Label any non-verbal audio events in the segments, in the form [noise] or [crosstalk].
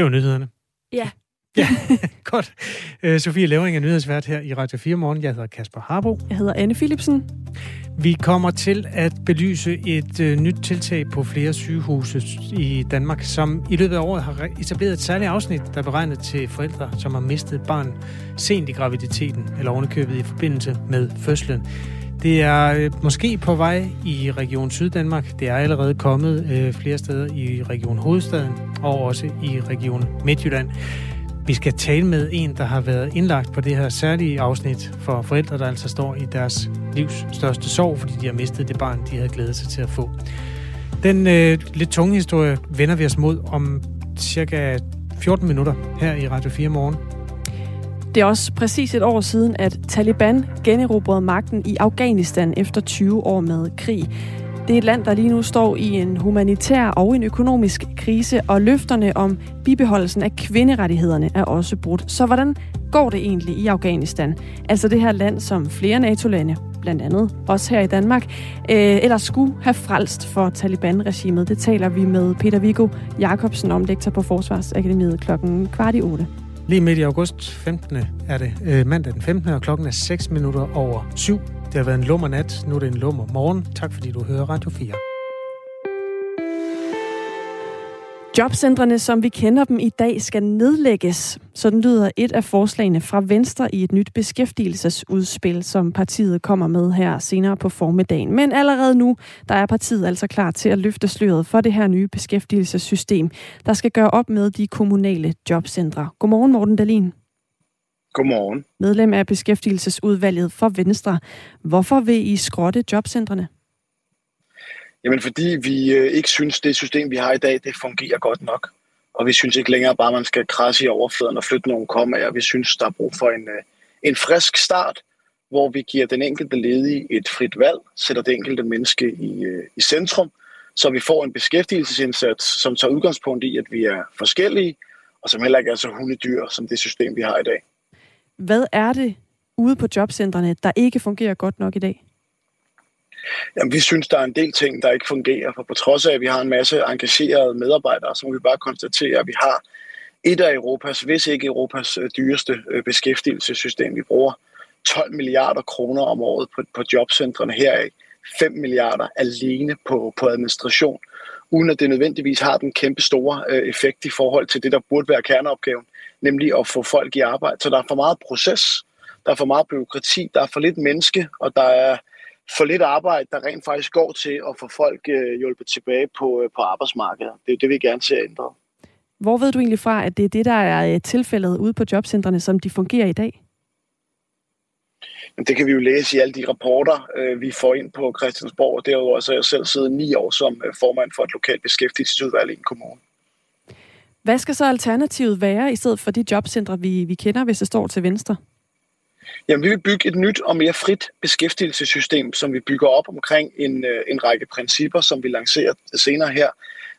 Det var nyhederne. Ja. Ja, [laughs] godt. Øh, Sofie Levering er nyhedsvært her i Radio 4 Morgen. Jeg hedder Kasper Harbo. Jeg hedder Anne Philipsen. Vi kommer til at belyse et øh, nyt tiltag på flere sygehuse i Danmark, som i løbet af året har etableret et særligt afsnit, der er beregnet til forældre, som har mistet et barn sent i graviditeten, eller ovenikøbet i forbindelse med fødslen. Det er øh, måske på vej i Region Syddanmark. Det er allerede kommet øh, flere steder i Region Hovedstaden og også i Region Midtjylland. Vi skal tale med en, der har været indlagt på det her særlige afsnit for forældre, der altså står i deres livs største sorg, fordi de har mistet det barn, de havde glædet sig til at få. Den øh, lidt tunge historie vender vi os mod om cirka 14 minutter her i Radio 4 morgen. Det er også præcis et år siden, at Taliban generobrede magten i Afghanistan efter 20 år med krig. Det er et land, der lige nu står i en humanitær og en økonomisk krise, og løfterne om bibeholdelsen af kvinderettighederne er også brudt. Så hvordan går det egentlig i Afghanistan? Altså det her land, som flere NATO-lande, blandt andet også her i Danmark, øh, eller skulle have frelst for Taliban-regimet. Det taler vi med Peter Viggo Jacobsen om, lektor på Forsvarsakademiet klokken kvart i 8. Lige midt i august 15. er det øh, mandag den 15. og klokken er 6 minutter over 7. Det har været en lummer nat, nu er det en lummer morgen. Tak fordi du hører Radio 4. Jobcentrene, som vi kender dem i dag, skal nedlægges. Sådan lyder et af forslagene fra Venstre i et nyt beskæftigelsesudspil, som partiet kommer med her senere på formiddagen. Men allerede nu, der er partiet altså klar til at løfte sløret for det her nye beskæftigelsessystem, der skal gøre op med de kommunale jobcentre. Godmorgen, Morten Dalin. Godmorgen. Medlem af beskæftigelsesudvalget for Venstre. Hvorfor vil I skrotte jobcentrene? Jamen fordi vi øh, ikke synes, det system, vi har i dag, det fungerer godt nok. Og vi synes ikke længere bare, at man skal krasse i overfladen og flytte nogle kommaer. Vi synes, der er brug for en, øh, en frisk start, hvor vi giver den enkelte ledige et frit valg, sætter det enkelte menneske i, øh, i centrum, så vi får en beskæftigelsesindsats, som tager udgangspunkt i, at vi er forskellige, og som heller ikke er så hundedyr som det system, vi har i dag. Hvad er det ude på jobcentrene, der ikke fungerer godt nok i dag? Jamen, vi synes, der er en del ting, der ikke fungerer, for på trods af, at vi har en masse engagerede medarbejdere, så må vi bare konstatere, at vi har et af Europas, hvis ikke Europas øh, dyreste øh, beskæftigelsessystem. Vi bruger 12 milliarder kroner om året på, på jobcentrene heraf. 5 milliarder alene på, på administration, uden at det nødvendigvis har den kæmpe store øh, effekt i forhold til det, der burde være kerneopgaven, nemlig at få folk i arbejde. Så der er for meget proces, der er for meget byråkrati, der er for lidt menneske, og der er for lidt arbejde, der rent faktisk går til at få folk øh, hjulpet tilbage på, øh, på arbejdsmarkedet. Det er det, vi gerne ser ændret. Hvor ved du egentlig fra, at det er det, der er øh, tilfældet ude på jobcentrene, som de fungerer i dag? Men det kan vi jo læse i alle de rapporter, øh, vi får ind på Christiansborg. Og derudover så jeg selv siddet ni år som øh, formand for et lokalt beskæftigelsesudvalg i en kommune. Hvad skal så alternativet være, i stedet for de jobcentre, vi, vi kender, hvis det står til venstre? Jamen, vi vil bygge et nyt og mere frit beskæftigelsessystem, som vi bygger op omkring en, øh, en række principper, som vi lancerer senere her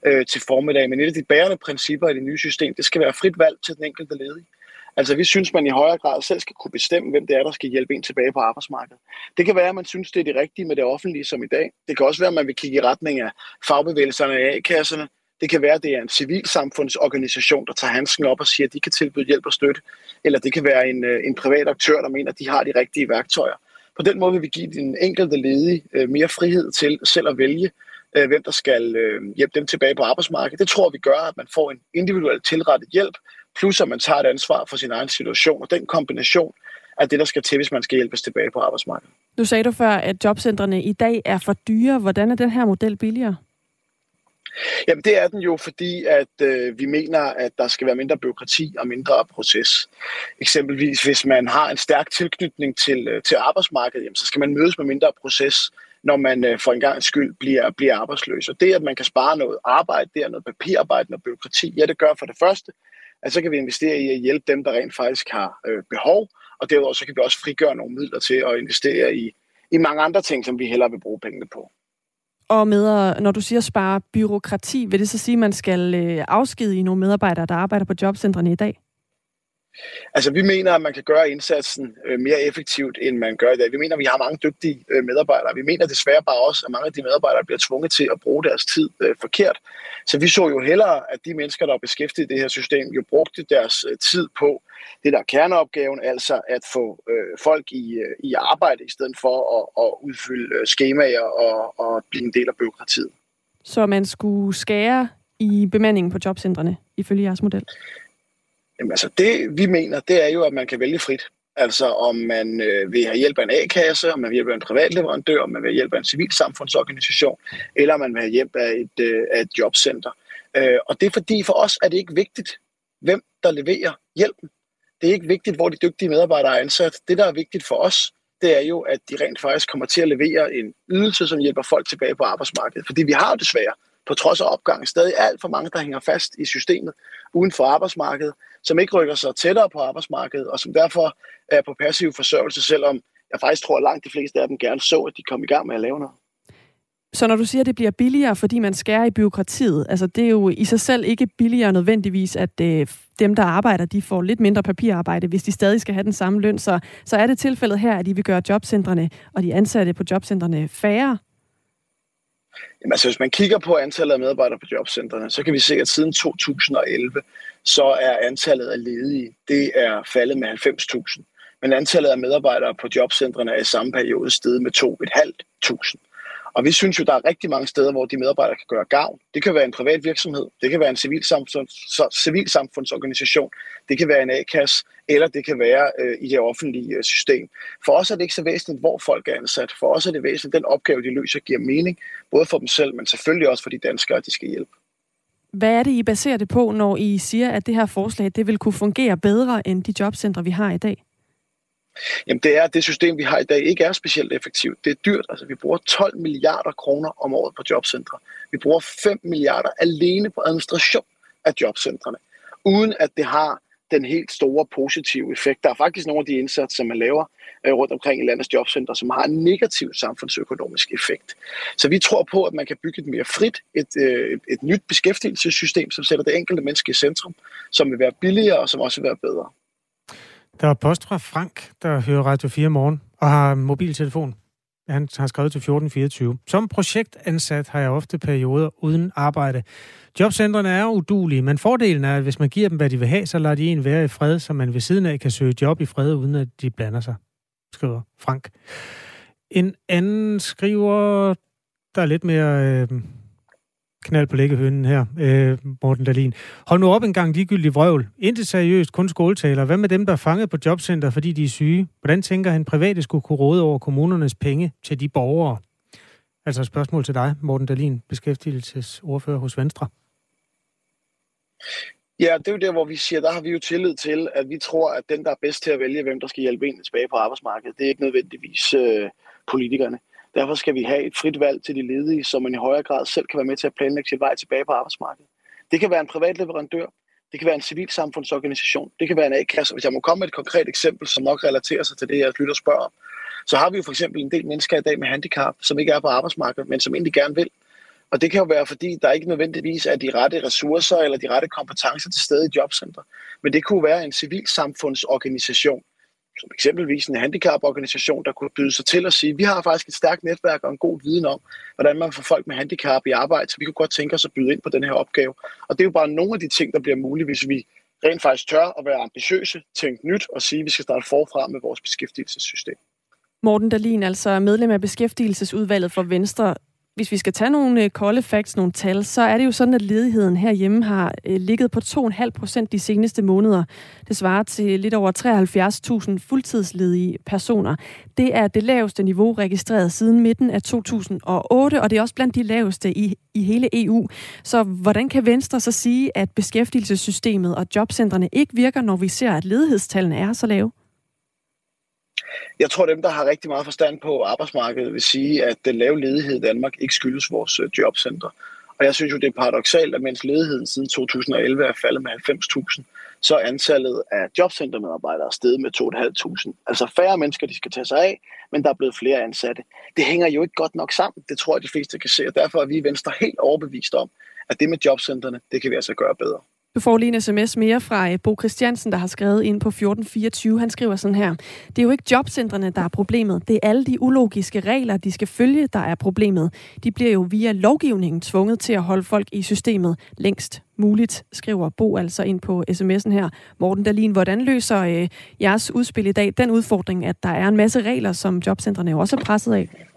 øh, til formiddag. Men et af de bærende principper i det nye system, det skal være frit valg til den enkelte ledige. Altså, vi synes, man i højere grad selv skal kunne bestemme, hvem det er, der skal hjælpe en tilbage på arbejdsmarkedet. Det kan være, at man synes, det er det rigtige med det offentlige som i dag. Det kan også være, at man vil kigge i retning af fagbevægelserne og A-kasserne. Det kan være, at det er en civilsamfundsorganisation, der tager handsken op og siger, at de kan tilbyde hjælp og støtte. Eller det kan være en, øh, en privat aktør, der mener, at de har de rigtige værktøjer. På den måde vil vi give den enkelte ledige øh, mere frihed til selv at vælge, øh, hvem der skal hjælpe dem tilbage på arbejdsmarkedet. Det tror vi gør, at man får en individuelt tilrettet hjælp, plus at man tager et ansvar for sin egen situation. Og den kombination er det, der skal til, hvis man skal hjælpes tilbage på arbejdsmarkedet. Nu sagde du før, at jobcentrene i dag er for dyre. Hvordan er den her model billigere? Jamen det er den jo, fordi at øh, vi mener, at der skal være mindre byråkrati og mindre proces. Eksempelvis hvis man har en stærk tilknytning til, øh, til arbejdsmarkedet, jamen, så skal man mødes med mindre proces, når man øh, for en gang skyld bliver, bliver arbejdsløs. Og det, at man kan spare noget arbejde, det er noget papirarbejde, noget byråkrati, ja det gør for det første, at så kan vi investere i at hjælpe dem, der rent faktisk har øh, behov, og derudover så kan vi også frigøre nogle midler til at investere i, i mange andre ting, som vi hellere vil bruge pengene på. Og med, når du siger spare byråkrati, vil det så sige, at man skal øh, afskedige nogle medarbejdere, der arbejder på jobcentrene i dag? Altså, vi mener, at man kan gøre indsatsen øh, mere effektivt, end man gør i dag. Vi mener, at vi har mange dygtige øh, medarbejdere. Vi mener desværre bare også, at mange af de medarbejdere bliver tvunget til at bruge deres tid øh, forkert. Så vi så jo hellere, at de mennesker, der er beskæftiget i det her system, jo brugte deres øh, tid på det, der er kerneopgaven, altså at få øh, folk i, øh, i arbejde, i stedet for at, at udfylde øh, skemaer og, og blive en del af byråkratiet. Så man skulle skære i bemandingen på jobcentrene, ifølge jeres model? Jamen altså, det vi mener, det er jo, at man kan vælge frit. Altså om man øh, vil have hjælp af en A-kasse, om man vil hjælpe af en privat leverandør, om man vil have hjælp af en civilsamfundsorganisation, eller om man vil have hjælp af et, øh, af et jobcenter. Øh, og det er fordi, for os er det ikke vigtigt, hvem der leverer hjælpen. Det er ikke vigtigt, hvor de dygtige medarbejdere er ansat. Det, der er vigtigt for os, det er jo, at de rent faktisk kommer til at levere en ydelse, som hjælper folk tilbage på arbejdsmarkedet. Fordi vi har jo desværre, på trods af opgang, stadig alt for mange, der hænger fast i systemet uden for arbejdsmarkedet, som ikke rykker sig tættere på arbejdsmarkedet, og som derfor er på passiv forsørgelse, selvom jeg faktisk tror, at langt de fleste af dem gerne så, at de kom i gang med at lave noget. Så når du siger, at det bliver billigere, fordi man skærer i byråkratiet, altså det er jo i sig selv ikke billigere nødvendigvis, at øh, dem, der arbejder, de får lidt mindre papirarbejde, hvis de stadig skal have den samme løn. Så, så er det tilfældet her, at de vil gøre jobcentrene og de ansatte på jobcentrene færre? Jamen, altså, hvis man kigger på antallet af medarbejdere på jobcentrene, så kan vi se, at siden 2011, så er antallet af ledige, det er faldet med 90.000. Men antallet af medarbejdere på jobcentrene er i samme periode steget med 2.500. Og vi synes jo, der er rigtig mange steder, hvor de medarbejdere kan gøre gavn. Det kan være en privat virksomhed, det kan være en civilsamfunds, civilsamfundsorganisation, det kan være en A-kasse, eller det kan være øh, i det offentlige øh, system. For os er det ikke så væsentligt, hvor folk er ansat. For os er det væsentligt, at den opgave, de løser, giver mening, både for dem selv, men selvfølgelig også for de danskere, de skal hjælpe. Hvad er det, I baserer det på, når I siger, at det her forslag det vil kunne fungere bedre end de jobcentre, vi har i dag? Jamen det er, at det system, vi har i dag, ikke er specielt effektivt. Det er dyrt. Altså, vi bruger 12 milliarder kroner om året på jobcentre. Vi bruger 5 milliarder alene på administration af jobcentrene, uden at det har den helt store positive effekt. Der er faktisk nogle af de indsatser, som man laver øh, rundt omkring i landets jobcenter, som har en negativ samfundsøkonomisk effekt. Så vi tror på, at man kan bygge et mere frit, et, et, et nyt beskæftigelsessystem, som sætter det enkelte menneske i centrum, som vil være billigere og som også vil være bedre. Der er post fra Frank, der hører Radio 4 morgen og har mobiltelefon. Han har skrevet til 1424. Som projektansat har jeg ofte perioder uden arbejde. Jobcentrene er udulige, men fordelen er, at hvis man giver dem, hvad de vil have, så lader de en være i fred, så man ved siden af kan søge job i fred, uden at de blander sig, skriver Frank. En anden skriver, der er lidt mere øh, knald på læggehønen her, øh, Morten Dalin. Hold nu op en gang ligegyldig vrøvl. Intet seriøst, kun skåltaler. Hvad med dem, der er fanget på jobcenter, fordi de er syge? Hvordan tænker han, private skulle kunne råde over kommunernes penge til de borgere? Altså et spørgsmål til dig, Morten Dalin, beskæftigelsesordfører hos Venstre. Ja, det er jo der, hvor vi siger, der har vi jo tillid til, at vi tror, at den, der er bedst til at vælge, hvem der skal hjælpe en tilbage på arbejdsmarkedet, det er ikke nødvendigvis øh, politikerne. Derfor skal vi have et frit valg til de ledige, så man i højere grad selv kan være med til at planlægge sit vej tilbage på arbejdsmarkedet. Det kan være en privat leverandør, det kan være en civilsamfundsorganisation, det kan være en A-kasse. Hvis jeg må komme med et konkret eksempel, som nok relaterer sig til det, jeg lytter spørger om, så har vi jo for eksempel en del mennesker i dag med handicap, som ikke er på arbejdsmarkedet, men som egentlig gerne vil. Og det kan jo være, fordi der ikke nødvendigvis er de rette ressourcer eller de rette kompetencer til stede i jobcenter. Men det kunne være en civilsamfundsorganisation, som eksempelvis en handicaporganisation, der kunne byde sig til at sige, vi har faktisk et stærkt netværk og en god viden om, hvordan man får folk med handicap i arbejde, så vi kunne godt tænke os at byde ind på den her opgave. Og det er jo bare nogle af de ting, der bliver mulige, hvis vi rent faktisk tør at være ambitiøse, tænke nyt og sige, at vi skal starte forfra med vores beskæftigelsessystem. Morten Dalin, altså medlem af Beskæftigelsesudvalget for Venstre hvis vi skal tage nogle øh, kolde facts, nogle tal, så er det jo sådan, at ledigheden herhjemme har øh, ligget på 2,5 procent de seneste måneder. Det svarer til lidt over 73.000 fuldtidsledige personer. Det er det laveste niveau registreret siden midten af 2008, og det er også blandt de laveste i, i hele EU. Så hvordan kan Venstre så sige, at beskæftigelsessystemet og jobcentrene ikke virker, når vi ser, at ledighedstallene er så lave? Jeg tror, dem, der har rigtig meget forstand på arbejdsmarkedet, vil sige, at den lave ledighed i Danmark ikke skyldes vores øh, jobcenter. Og jeg synes jo, det er paradoxalt, at mens ledigheden siden 2011 er faldet med 90.000, så er antallet af jobcentermedarbejdere steget med 2.500. Altså færre mennesker, de skal tage sig af, men der er blevet flere ansatte. Det hænger jo ikke godt nok sammen. Det tror jeg, de fleste kan se, og derfor er vi i Venstre helt overbevist om, at det med jobcenterne, det kan vi altså gøre bedre. Du får lige en sms mere fra øh, Bo Christiansen, der har skrevet ind på 1424. Han skriver sådan her. Det er jo ikke jobcentrene, der er problemet. Det er alle de ulogiske regler, de skal følge, der er problemet. De bliver jo via lovgivningen tvunget til at holde folk i systemet længst muligt, skriver Bo altså ind på sms'en her. Morten Dalin, hvordan løser øh, jeres udspil i dag den udfordring, at der er en masse regler, som jobcentrene jo også er presset af?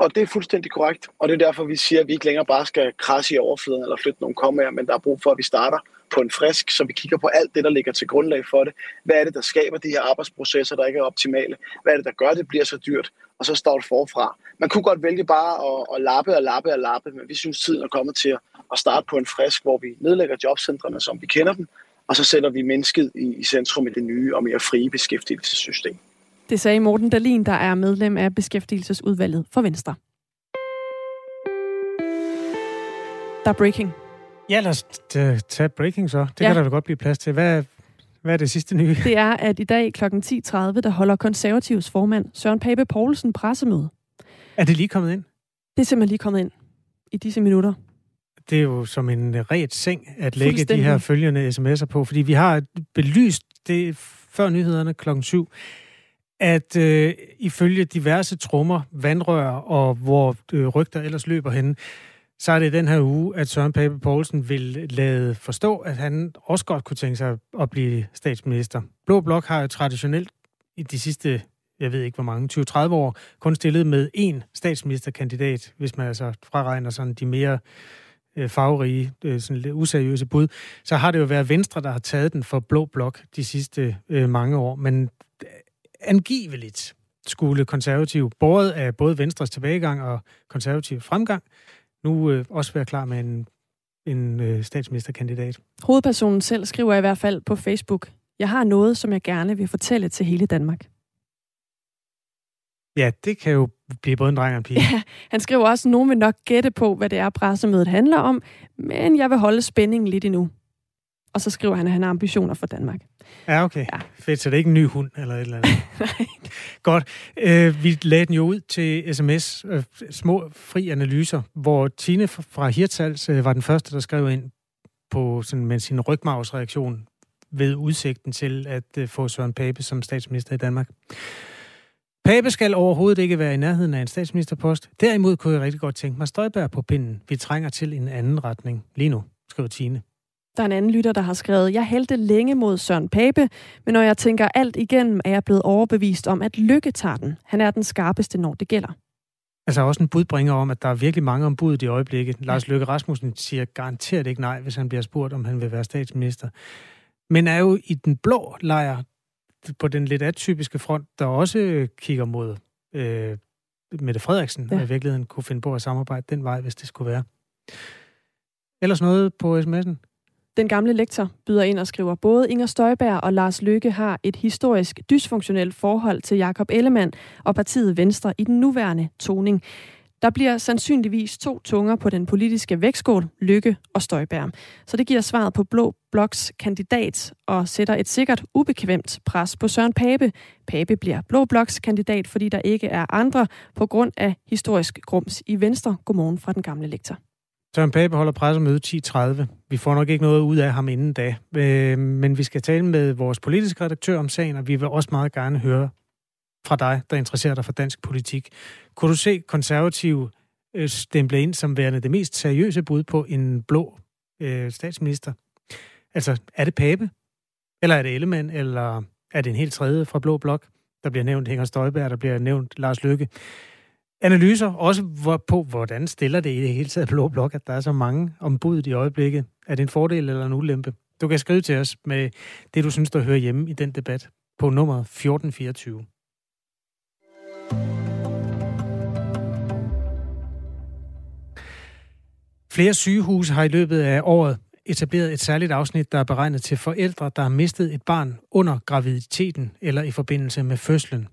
Og det er fuldstændig korrekt. Og det er derfor, vi siger, at vi ikke længere bare skal krasse i overfladen eller flytte nogle kommaer, men der er brug for, at vi starter på en frisk, så vi kigger på alt det, der ligger til grundlag for det. Hvad er det, der skaber de her arbejdsprocesser, der ikke er optimale? Hvad er det, der gør, at det bliver så dyrt? Og så starte forfra. Man kunne godt vælge bare at, at lappe og lappe og lappe, men vi synes, tiden er kommet til at starte på en frisk, hvor vi nedlægger jobcentrene, som vi kender dem, og så sætter vi mennesket i, i centrum i det nye og mere frie beskæftigelsessystem. Det sagde Morten Dalin, der er medlem af Beskæftigelsesudvalget for Venstre. Der er breaking. Ja, lad os tage breaking så. Det ja. kan der da godt blive plads til. Hvad, hvad er det sidste nye? Det er, at i dag kl. 10.30, der holder konservativs formand Søren Pape Poulsen pressemøde. Er det lige kommet ind? Det er simpelthen lige kommet ind i disse minutter. Det er jo som en ret seng at lægge de her følgende sms'er på, fordi vi har belyst det før nyhederne klokken 7, at øh, ifølge diverse trummer, vandrør og hvor øh, rygter ellers løber hen, så er det den her uge, at Søren Pape Poulsen vil lade forstå, at han også godt kunne tænke sig at blive statsminister. Blå Blok har jo traditionelt i de sidste, jeg ved ikke hvor mange, 20-30 år, kun stillet med én statsministerkandidat, hvis man altså fraregner sådan de mere øh, farverige, øh, sådan lidt useriøse bud, så har det jo været Venstre, der har taget den for Blå Blok de sidste øh, mange år. Men angiveligt skulle konservativ, både af både Venstres tilbagegang og konservativ fremgang, nu øh, også være klar med en, en øh, statsministerkandidat. Hovedpersonen selv skriver i hvert fald på Facebook, jeg har noget, som jeg gerne vil fortælle til hele Danmark. Ja, det kan jo blive både en dreng og en pige. Ja, han skriver også, at nogen vil nok gætte på, hvad det er, pressemødet handler om, men jeg vil holde spændingen lidt endnu. Og så skriver han, at han har ambitioner for Danmark. Ja, okay. Ja. Fedt, så det er ikke en ny hund eller et eller andet. [laughs] Nej. Godt. Øh, vi lagde den jo ud til sms, øh, små fri analyser, hvor Tine fra Hirtals øh, var den første, der skrev ind på sådan, med sin rygmavsreaktion ved udsigten til at øh, få Søren Pape som statsminister i Danmark. Pape skal overhovedet ikke være i nærheden af en statsministerpost. Derimod kunne jeg rigtig godt tænke mig Støjberg på pinden. Vi trænger til en anden retning lige nu, skriver Tine. Der er en anden lytter, der har skrevet, jeg hældte længe mod Søren Pape, men når jeg tænker alt igennem, er jeg blevet overbevist om, at Lykke tager den. Han er den skarpeste, når det gælder. Altså også en budbringer om, at der er virkelig mange om budet i øjeblikket. Ja. Lars Løkke Rasmussen siger garanteret ikke nej, hvis han bliver spurgt, om han vil være statsminister. Men er jo i den blå lejr, på den lidt atypiske front, der også kigger mod øh, Mette Frederiksen, ja. og i virkeligheden kunne finde på at samarbejde den vej, hvis det skulle være. Ellers noget på sms'en? Den gamle lektor byder ind og skriver, både Inger Støjberg og Lars Løkke har et historisk dysfunktionelt forhold til Jakob Ellemann og partiet Venstre i den nuværende toning. Der bliver sandsynligvis to tunger på den politiske vægtskål, Lykke og Støjberg. Så det giver svaret på Blå Bloks kandidat og sætter et sikkert ubekvemt pres på Søren Pape. Pape bliver Blå Bloks kandidat, fordi der ikke er andre på grund af historisk grums i Venstre. Godmorgen fra den gamle lektor. Søren Pape holder pressemøde 10.30. Vi får nok ikke noget ud af ham inden da. Øh, men vi skal tale med vores politiske redaktør om sagen, og vi vil også meget gerne høre fra dig, der interesserer dig for dansk politik. Kunne du se konservativ øh, stemple ind som værende det mest seriøse bud på en blå øh, statsminister? Altså, er det Pape? Eller er det Ellemann? Eller er det en helt tredje fra Blå Blok? Der bliver nævnt Inger Støjberg, der bliver nævnt Lars Løkke analyser, også på, hvordan stiller det i det hele taget Blå Blok, at der er så mange ombud i øjeblikket. Er det en fordel eller en ulempe? Du kan skrive til os med det, du synes, der hører hjemme i den debat på nummer 1424. Flere sygehuse har i løbet af året etableret et særligt afsnit, der er beregnet til forældre, der har mistet et barn under graviditeten eller i forbindelse med fødslen.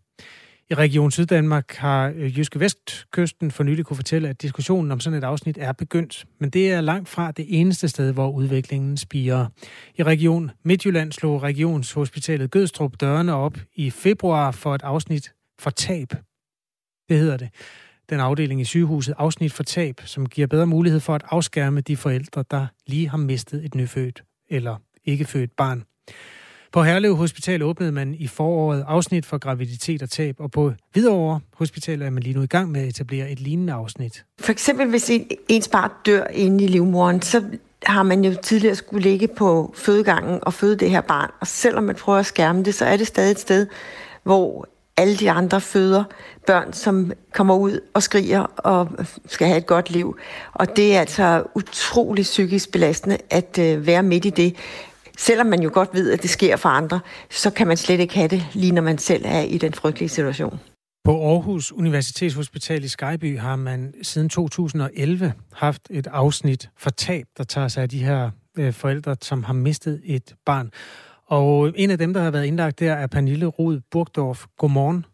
I Region Syddanmark har øh, Jyske Vestkysten for nylig kunne fortælle, at diskussionen om sådan et afsnit er begyndt. Men det er langt fra det eneste sted, hvor udviklingen spiger. I Region Midtjylland slog Regionshospitalet Gødstrup dørene op i februar for et afsnit for tab. Det hedder det. Den afdeling i sygehuset afsnit for tab, som giver bedre mulighed for at afskærme de forældre, der lige har mistet et nyfødt eller ikke født barn. På Herlev Hospital åbnede man i foråret afsnit for graviditet og tab, og på Hvidovre Hospital er man lige nu i gang med at etablere et lignende afsnit. For eksempel hvis en, ens barn dør inde i livmoderen, så har man jo tidligere skulle ligge på fødegangen og føde det her barn. Og selvom man prøver at skærme det, så er det stadig et sted, hvor alle de andre føder børn, som kommer ud og skriger og skal have et godt liv. Og det er altså utrolig psykisk belastende at øh, være midt i det. Selvom man jo godt ved, at det sker for andre, så kan man slet ikke have det, lige når man selv er i den frygtelige situation. På Aarhus Universitetshospital i Skyby har man siden 2011 haft et afsnit for tab, der tager sig af de her øh, forældre, som har mistet et barn. Og en af dem, der har været indlagt der, er Pernille Rud Burgdorf. Godmorgen.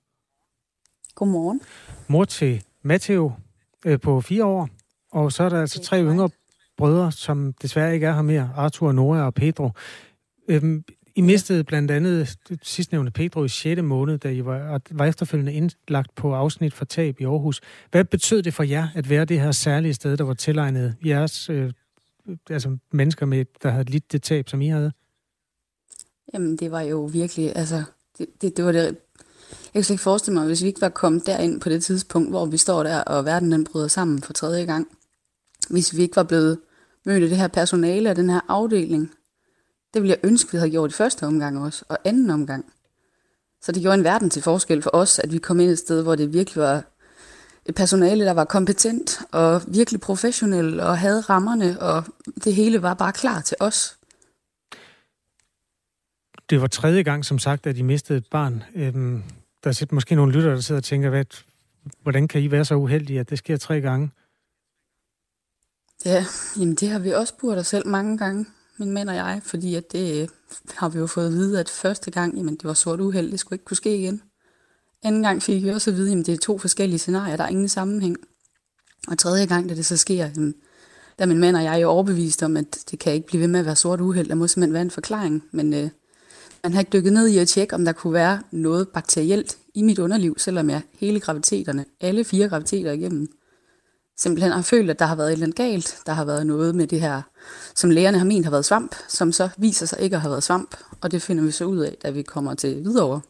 Godmorgen. Mor til Matteo øh, på fire år, og så er der altså tre yngre brødre, som desværre ikke er her mere, Arthur, Nora og Pedro. Øhm, I mistede blandt andet sidstnævnte Pedro i 6. måned, da I var, var efterfølgende indlagt på afsnit for tab i Aarhus. Hvad betød det for jer at være det her særlige sted, der var tilegnet jeres øh, altså mennesker, med, der havde lidt det tab, som I havde? Jamen, det var jo virkelig, altså, det, det, det var det, jeg kan slet ikke forestille mig, hvis vi ikke var kommet derind på det tidspunkt, hvor vi står der, og verden den bryder sammen for tredje gang. Hvis vi ikke var blevet mødt af det her personale og den her afdeling. Det ville jeg ønske, vi havde gjort i første omgang også, og anden omgang. Så det gjorde en verden til forskel for os, at vi kom ind et sted, hvor det virkelig var et personale, der var kompetent og virkelig professionel og havde rammerne, og det hele var bare klar til os. Det var tredje gang, som sagt, at I mistede et barn. Øhm, der er måske nogle lytter, der sidder og tænker, hvad, hvordan kan I være så uheldige, at det sker tre gange? Ja, jamen det har vi også spurgt os selv mange gange, min mand og jeg, fordi at det øh, har vi jo fået at vide, at første gang, jamen det var sort uheld, det skulle ikke kunne ske igen. Anden gang fik vi også at vide, at det er to forskellige scenarier, der er ingen sammenhæng. Og tredje gang, da det så sker, jamen, der er min mand og jeg er jo overbevist om, at det kan ikke blive ved med at være sort uheld, der må simpelthen være en forklaring. Men øh, man har ikke dykket ned i at tjekke, om der kunne være noget bakterielt i mit underliv, selvom jeg hele graviteterne, alle fire graviteter igennem, simpelthen har følt, at der har været et eller andet galt. Der har været noget med det her, som lægerne har ment har været svamp, som så viser sig ikke at have været svamp. Og det finder vi så ud af, da vi kommer til videre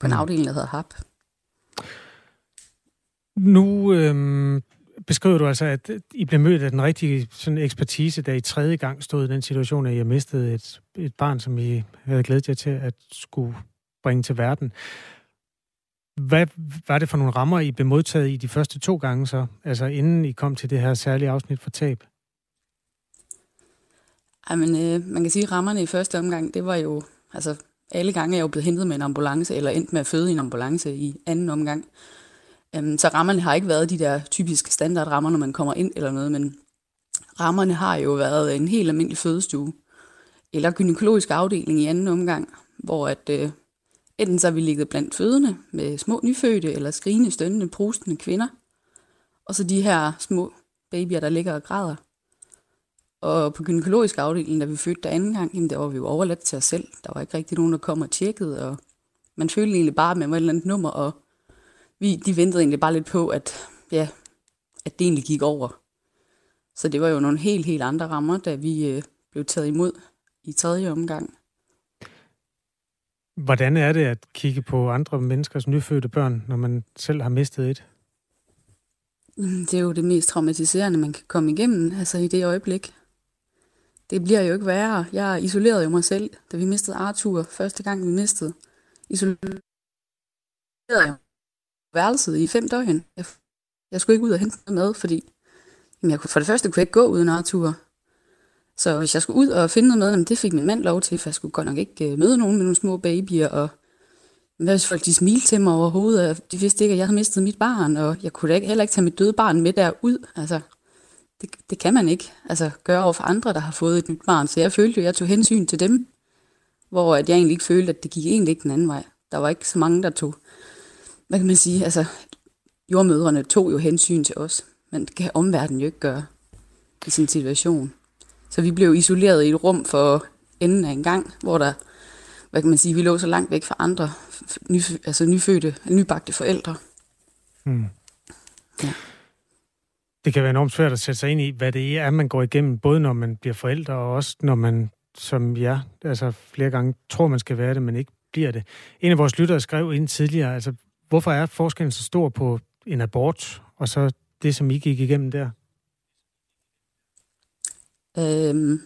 på en mm. afdeling, der hedder HAP. Nu øhm, beskriver du altså, at I blev mødt af den rigtige sådan, ekspertise, da I tredje gang stod i den situation, at I mistet et, et barn, som I havde glædet jer til at skulle bringe til verden. Hvad var det for nogle rammer, I blev modtaget i de første to gange så? Altså inden I kom til det her særlige afsnit for tab? Jamen, øh, man kan sige, at rammerne i første omgang, det var jo, altså alle gange er jeg jo blevet hentet med en ambulance, eller endt med at føde i en ambulance i anden omgang. Øhm, så rammerne har ikke været de der typiske standardrammer, når man kommer ind eller noget, men rammerne har jo været en helt almindelig fødestue, eller gynækologisk afdeling i anden omgang, hvor at, øh, Enten så har vi ligget blandt fødende med små nyfødte eller skrigende, stønnende, prustende kvinder. Og så de her små babyer, der ligger og græder. Og på gynækologisk afdeling, da vi fødte der anden gang, jamen der var vi jo overladt til os selv. Der var ikke rigtig nogen, der kom og tjekkede, og man følte egentlig bare, at man var et eller andet nummer, og vi, de ventede egentlig bare lidt på, at, ja, at det egentlig gik over. Så det var jo nogle helt, helt andre rammer, da vi øh, blev taget imod i tredje omgang. Hvordan er det at kigge på andre menneskers nyfødte børn, når man selv har mistet et? Mm, det er jo det mest traumatiserende, man kan komme igennem, altså i det øjeblik. Det bliver jo ikke værre. Jeg isolerede jo mig selv, da vi mistede Arthur første gang, vi mistede. Isolerede jeg værelset i fem døgn. Jeg, jeg skulle ikke ud og hente noget mad, fordi jamen jeg kunne, for det første kunne jeg ikke gå uden Arthur. Så hvis jeg skulle ud og finde noget med, det fik min mand lov til, for jeg skulle godt nok ikke øh, møde nogen med nogle små babyer, og hvad hvis folk de smilte til mig overhovedet, og de vidste ikke, at jeg havde mistet mit barn, og jeg kunne da ikke, heller ikke tage mit døde barn med derud. Altså, det, det kan man ikke altså, gøre over for andre, der har fået et nyt barn. Så jeg følte jo, at jeg tog hensyn til dem, hvor at jeg egentlig ikke følte, at det gik egentlig ikke den anden vej. Der var ikke så mange, der tog, hvad kan man sige, altså jordmødrene tog jo hensyn til os, men det kan omverdenen jo ikke gøre i sin situation. Så vi blev isoleret i et rum for enden af en gang, hvor der, hvad kan man sige, vi lå så langt væk fra andre ny, altså nyfødte, nybagte forældre. Hmm. Ja. Det kan være enormt svært at sætte sig ind i, hvad det er, man går igennem, både når man bliver forældre, og også når man som jeg altså flere gange tror, man skal være det, men ikke bliver det. En af vores lyttere skrev ind tidligere, altså hvorfor er forskellen så stor på en abort, og så det, som I gik igennem der? Øhm,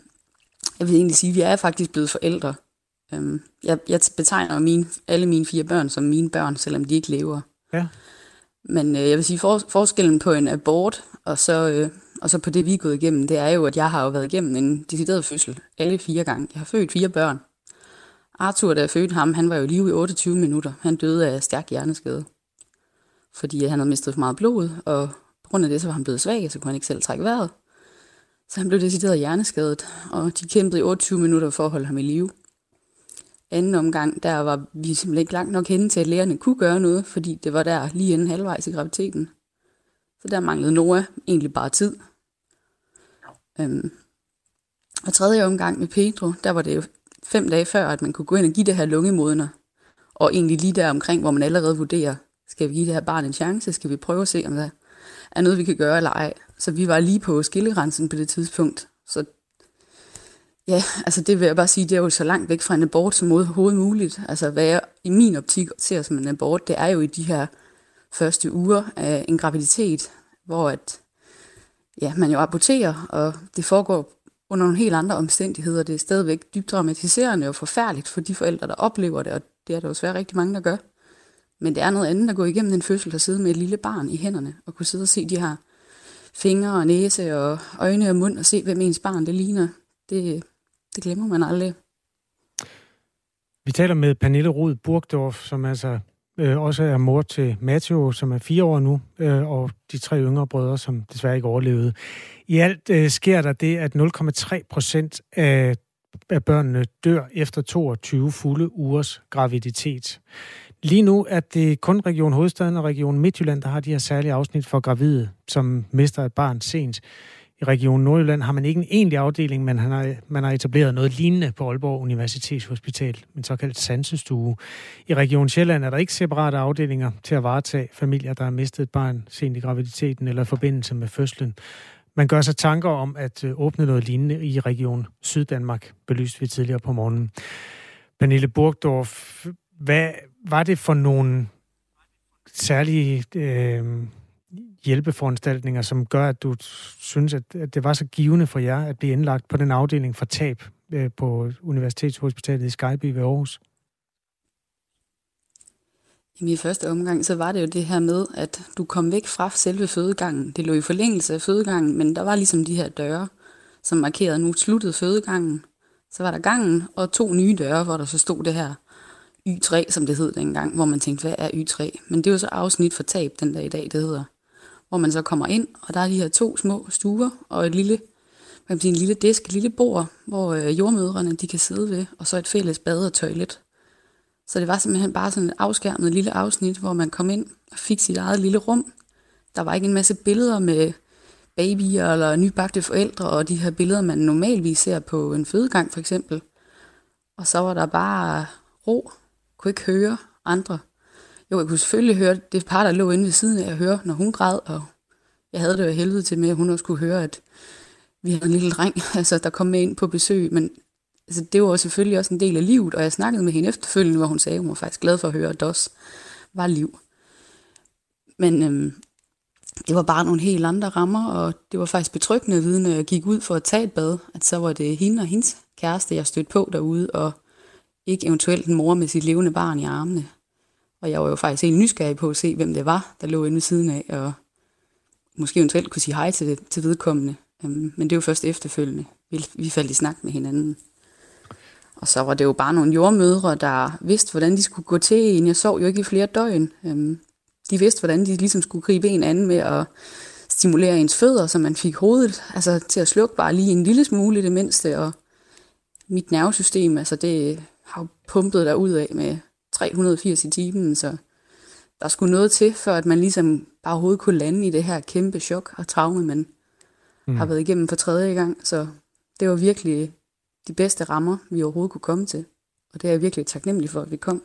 jeg vil egentlig sige, at vi er faktisk blevet forældre. Øhm, jeg, jeg betegner mine, alle mine fire børn som mine børn, selvom de ikke lever. Ja. Men øh, jeg vil sige, for, forskellen på en abort og så, øh, og så på det, vi er gået igennem, det er jo, at jeg har jo været igennem en decideret fødsel alle fire gange. Jeg har født fire børn. Arthur, da jeg fødte ham, han var jo lige i 28 minutter. Han døde af stærk hjerneskade. Fordi han havde mistet for meget blod, og på grund af det, så var han blevet svag, så kunne han ikke selv trække vejret. Så han blev decideret hjerneskadet, og de kæmpede i 28 minutter for at holde ham i live. Anden omgang, der var vi simpelthen ikke langt nok henne til, at lægerne kunne gøre noget, fordi det var der lige inden halvvejs i graviditeten. Så der manglede Noah egentlig bare tid. Øhm. Og tredje omgang med Pedro, der var det jo fem dage før, at man kunne gå ind og give det her lungemodner. Og egentlig lige der omkring, hvor man allerede vurderer, skal vi give det her barn en chance? Skal vi prøve at se, om der er noget, vi kan gøre eller ej? Så vi var lige på skillegrænsen på det tidspunkt. Så ja, altså det vil jeg bare sige, det er jo så langt væk fra en abort som overhovedet muligt. Altså hvad jeg i min optik ser som en abort, det er jo i de her første uger af en graviditet, hvor at, ja, man jo aborterer, og det foregår under nogle helt andre omstændigheder. Det er stadigvæk dybt dramatiserende og forfærdeligt for de forældre, der oplever det, og det er der jo svært rigtig mange, der gør. Men det er noget andet at gå igennem en fødsel og sidde med et lille barn i hænderne, og kunne sidde og se de her fingre og næse og øjne og mund, og se, hvem ens barn det ligner. Det, det glemmer man aldrig. Vi taler med Pernille Rud Burgdorf, som altså øh, også er mor til Matteo, som er fire år nu, øh, og de tre yngre brødre, som desværre ikke overlevede. I alt øh, sker der det, at 0,3 procent af, af børnene dør efter 22 fulde ugers graviditet. Lige nu er det kun Region Hovedstaden og Region Midtjylland, der har de her særlige afsnit for gravide, som mister et barn sent. I Region Nordjylland har man ikke en egentlig afdeling, men man har, man har etableret noget lignende på Aalborg Universitetshospital, en såkaldt sansestue. I Region Sjælland er der ikke separate afdelinger til at varetage familier, der har mistet et barn sent i graviditeten eller i forbindelse med fødslen. Man gør sig tanker om at øh, åbne noget lignende i Region Syddanmark, belyst vi tidligere på morgenen. Pernille Burgdorf, hvad var det for nogle særlige øh, hjælpeforanstaltninger, som gør, at du synes, at, at det var så givende for jer at blive indlagt på den afdeling for tab øh, på Universitetshospitalet i Skyby ved Aarhus? I min første omgang, så var det jo det her med, at du kom væk fra selve fødegangen. Det lå i forlængelse af fødegangen, men der var ligesom de her døre, som markerede, nu sluttede fødegangen. Så var der gangen og to nye døre, hvor der så stod det her Y3, som det hed dengang, hvor man tænkte, hvad er Y3? Men det er jo så afsnit for tab den der i dag, det hedder hvor man så kommer ind, og der er de her to små stuer og et lille, hvad sige, en lille disk, et lille bord, hvor øh, jordmødrene de kan sidde ved, og så et fælles bad og toilet. Så det var simpelthen bare sådan et afskærmet lille afsnit, hvor man kom ind og fik sit eget lille rum. Der var ikke en masse billeder med babyer eller nybagte forældre, og de her billeder, man normalvis ser på en fødegang for eksempel. Og så var der bare ro, kunne ikke høre andre jo, jeg kunne selvfølgelig høre det par, der lå inde ved siden af at høre, når hun græd, og jeg havde det jo helvede til med, at hun også kunne høre, at vi havde en lille dreng, [laughs] altså, der kom med ind på besøg, men altså, det var selvfølgelig også en del af livet, og jeg snakkede med hende efterfølgende, hvor hun sagde, at hun var faktisk glad for at høre, at det også var liv. Men øhm, det var bare nogle helt andre rammer, og det var faktisk betryggende at vide, når jeg gik ud for at tage et bad, at så var det hende og hendes kæreste, jeg stødte på derude, og ikke eventuelt en mor med sit levende barn i armene. Og jeg var jo faktisk helt nysgerrig på at se, hvem det var, der lå inde ved siden af, og måske eventuelt kunne sige hej til, det, til vedkommende. Øhm, men det var først efterfølgende. Vi, vi faldt i snak med hinanden. Og så var det jo bare nogle jordmødre, der vidste, hvordan de skulle gå til en. Jeg sov jo ikke i flere døgn. Um, de vidste, hvordan de ligesom skulle gribe en anden med at stimulere ens fødder, så man fik hovedet altså, til at slukke bare lige en lille smule i det mindste. Og mit nervesystem, altså det har jo pumpet der ud af med 380 i timen, så der skulle noget til, før at man ligesom bare overhovedet kunne lande i det her kæmpe chok og traume, man mm. har været igennem for tredje gang. Så det var virkelig de bedste rammer, vi overhovedet kunne komme til. Og det er jeg virkelig taknemmelig for, at vi kom.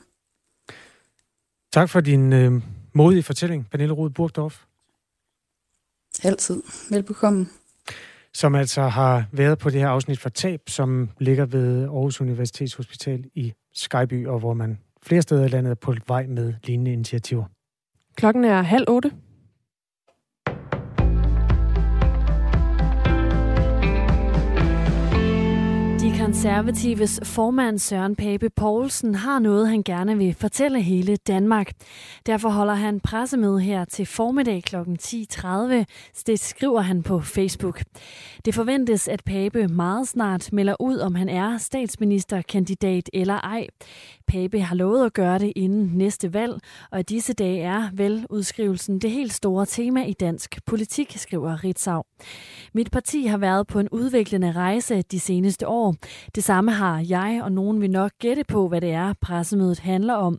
Tak for din øh, modige fortælling, Pernille Rud Burgdorf. Altid. Velbekomme som altså har været på det her afsnit for tab, som ligger ved Aarhus Universitetshospital i Skyby, og hvor man flere steder i landet er på vej med lignende initiativer. Klokken er halv otte. Konservatives formand Søren Pape Poulsen har noget, han gerne vil fortælle hele Danmark. Derfor holder han pressemøde her til formiddag kl. 10.30. Det skriver han på Facebook. Det forventes, at Pape meget snart melder ud, om han er statsministerkandidat eller ej. Pape har lovet at gøre det inden næste valg, og i disse dage er vel udskrivelsen det helt store tema i dansk politik, skriver Ritzau. Mit parti har været på en udviklende rejse de seneste år. Det samme har jeg, og nogen vil nok gætte på, hvad det er, pressemødet handler om.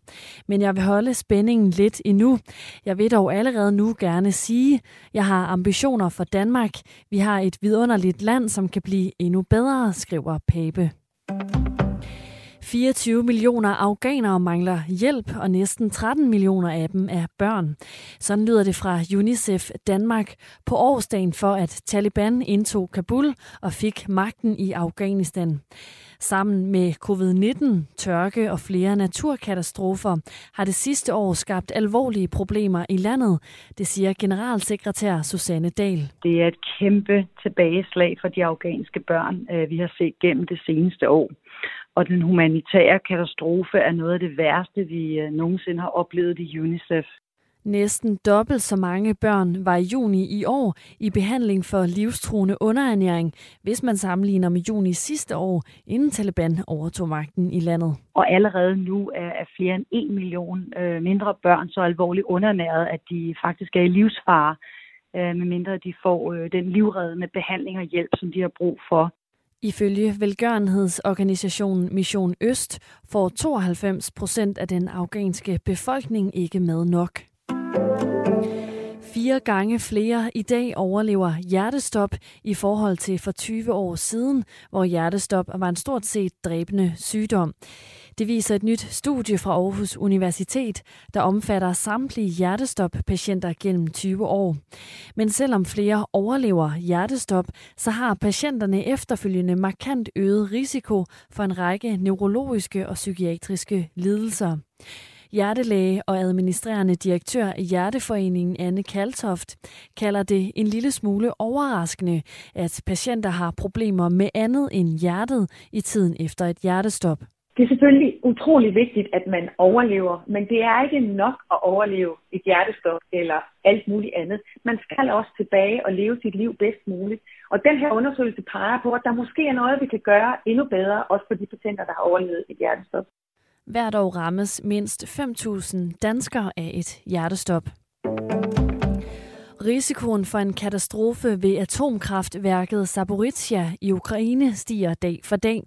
Men jeg vil holde spændingen lidt endnu. Jeg vil dog allerede nu gerne sige, jeg har ambitioner for Danmark. Vi har et vidunderligt land, som kan blive endnu bedre, skriver Pape. 24 millioner afghanere mangler hjælp, og næsten 13 millioner af dem er børn. Sådan lyder det fra UNICEF Danmark på årsdagen for, at Taliban indtog Kabul og fik magten i Afghanistan. Sammen med covid-19, tørke og flere naturkatastrofer har det sidste år skabt alvorlige problemer i landet, det siger generalsekretær Susanne Dahl. Det er et kæmpe tilbageslag for de afghanske børn, øh, vi har set gennem det seneste år og den humanitære katastrofe er noget af det værste, vi øh, nogensinde har oplevet i UNICEF. Næsten dobbelt så mange børn var i juni i år i behandling for livstruende underernæring, hvis man sammenligner med juni sidste år, inden Taliban overtog magten i landet. Og allerede nu er flere end en million øh, mindre børn så alvorligt underernæret, at de faktisk er i livsfare, øh, medmindre de får den livreddende behandling og hjælp, som de har brug for. Ifølge velgørenhedsorganisationen Mission Øst får 92 procent af den afghanske befolkning ikke med nok. Fire gange flere i dag overlever hjertestop i forhold til for 20 år siden, hvor hjertestop var en stort set dræbende sygdom. Det viser et nyt studie fra Aarhus Universitet, der omfatter samtlige hjertestop-patienter gennem 20 år. Men selvom flere overlever hjertestop, så har patienterne efterfølgende markant øget risiko for en række neurologiske og psykiatriske lidelser. Hjertelæge og administrerende direktør i Hjerteforeningen Anne Kaltoft kalder det en lille smule overraskende, at patienter har problemer med andet end hjertet i tiden efter et hjertestop. Det er selvfølgelig utrolig vigtigt, at man overlever, men det er ikke nok at overleve et hjertestop eller alt muligt andet. Man skal også tilbage og leve sit liv bedst muligt. Og den her undersøgelse peger på, at der måske er noget, vi kan gøre endnu bedre, også for de patienter, der har overlevet et hjertestop. Hvert år rammes mindst 5.000 danskere af et hjertestop. Risikoen for en katastrofe ved atomkraftværket Zaporizhia i Ukraine stiger dag for dag.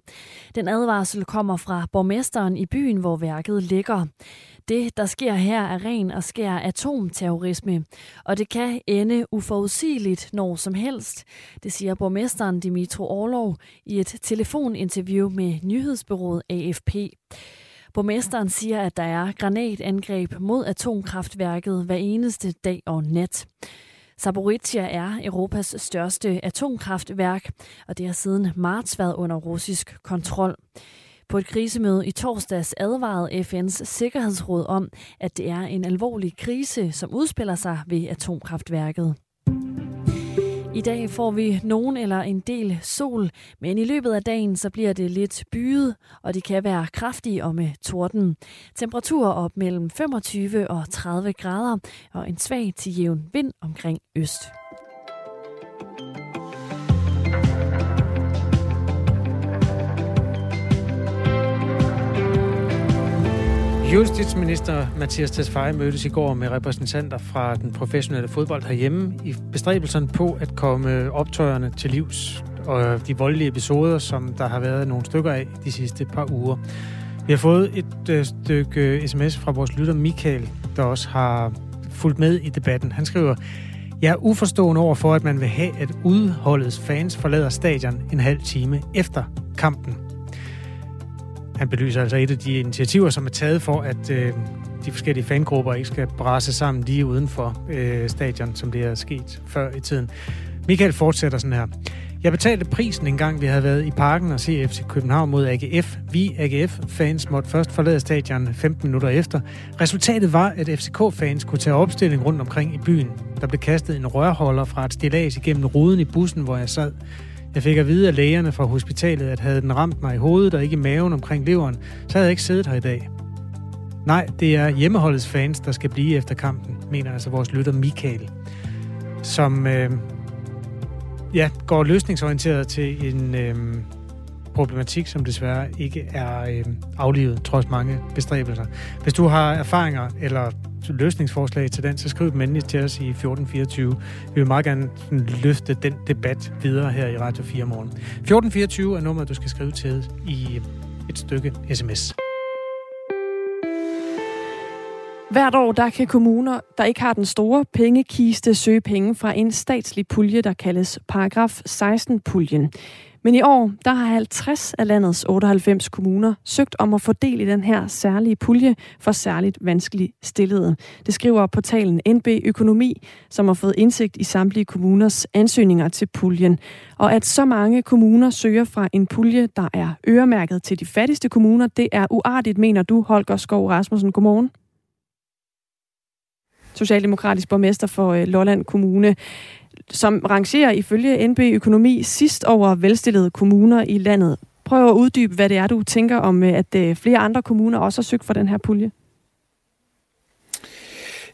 Den advarsel kommer fra borgmesteren i byen, hvor værket ligger. Det, der sker her, er ren og skær atomterrorisme, og det kan ende uforudsigeligt når som helst, det siger borgmesteren Dimitro Orlov i et telefoninterview med nyhedsbyrået AFP. Borgmesteren siger, at der er granatangreb mod atomkraftværket hver eneste dag og nat. Zaporizhia er Europas største atomkraftværk, og det har siden marts været under russisk kontrol. På et krisemøde i torsdags advarede FN's Sikkerhedsråd om, at det er en alvorlig krise, som udspiller sig ved atomkraftværket. I dag får vi nogen eller en del sol, men i løbet af dagen så bliver det lidt byet, og det kan være kraftige og med torden. Temperaturer op mellem 25 og 30 grader, og en svag til jævn vind omkring øst. Justitsminister Mathias Tesfaye mødtes i går med repræsentanter fra den professionelle fodbold herhjemme i bestræbelserne på at komme optøjerne til livs og de voldelige episoder, som der har været nogle stykker af de sidste par uger. Vi har fået et øh, stykke sms fra vores lytter Michael, der også har fulgt med i debatten. Han skriver, jeg er uforstående over for, at man vil have, at udholdets fans forlader stadion en halv time efter kampen. Han belyser altså et af de initiativer, som er taget for, at øh, de forskellige fangrupper ikke skal brase sammen lige uden for øh, stadion, som det er sket før i tiden. Michael fortsætter sådan her. Jeg betalte prisen en gang, vi havde været i parken og se FC København mod AGF. Vi AGF-fans måtte først forlade stadion 15 minutter efter. Resultatet var, at FCK-fans kunne tage opstilling rundt omkring i byen. Der blev kastet en rørholder fra et stillads igennem ruden i bussen, hvor jeg sad. Jeg fik at vide af lægerne fra hospitalet, at havde den ramt mig i hovedet og ikke i maven omkring leveren, så havde jeg ikke siddet her i dag. Nej, det er hjemmeholdets fans, der skal blive efter kampen, mener altså vores lytter Michael, som øh, ja, går løsningsorienteret til en øh, problematik, som desværre ikke er øh, aflivet, trods mange bestræbelser. Hvis du har erfaringer eller løsningsforslag til den, så skriv dem endelig til os i 1424. Vi vil meget gerne løfte den debat videre her i Radio 4 morgen. 1424 er nummeret, du skal skrive til i et stykke sms. Hvert år der kan kommuner, der ikke har den store pengekiste, søge penge fra en statslig pulje, der kaldes paragraf 16-puljen. Men i år, der har 50 af landets 98 kommuner søgt om at få del i den her særlige pulje for særligt vanskeligt stillede. Det skriver portalen NB Økonomi, som har fået indsigt i samtlige kommuners ansøgninger til puljen. Og at så mange kommuner søger fra en pulje, der er øremærket til de fattigste kommuner, det er uartigt, mener du, Holger Skov Rasmussen. Godmorgen socialdemokratisk borgmester for øh, Lolland Kommune, som rangerer ifølge NB Økonomi sidst over velstillede kommuner i landet. Prøv at uddybe, hvad det er, du tænker om, øh, at øh, flere andre kommuner også har søgt for den her pulje.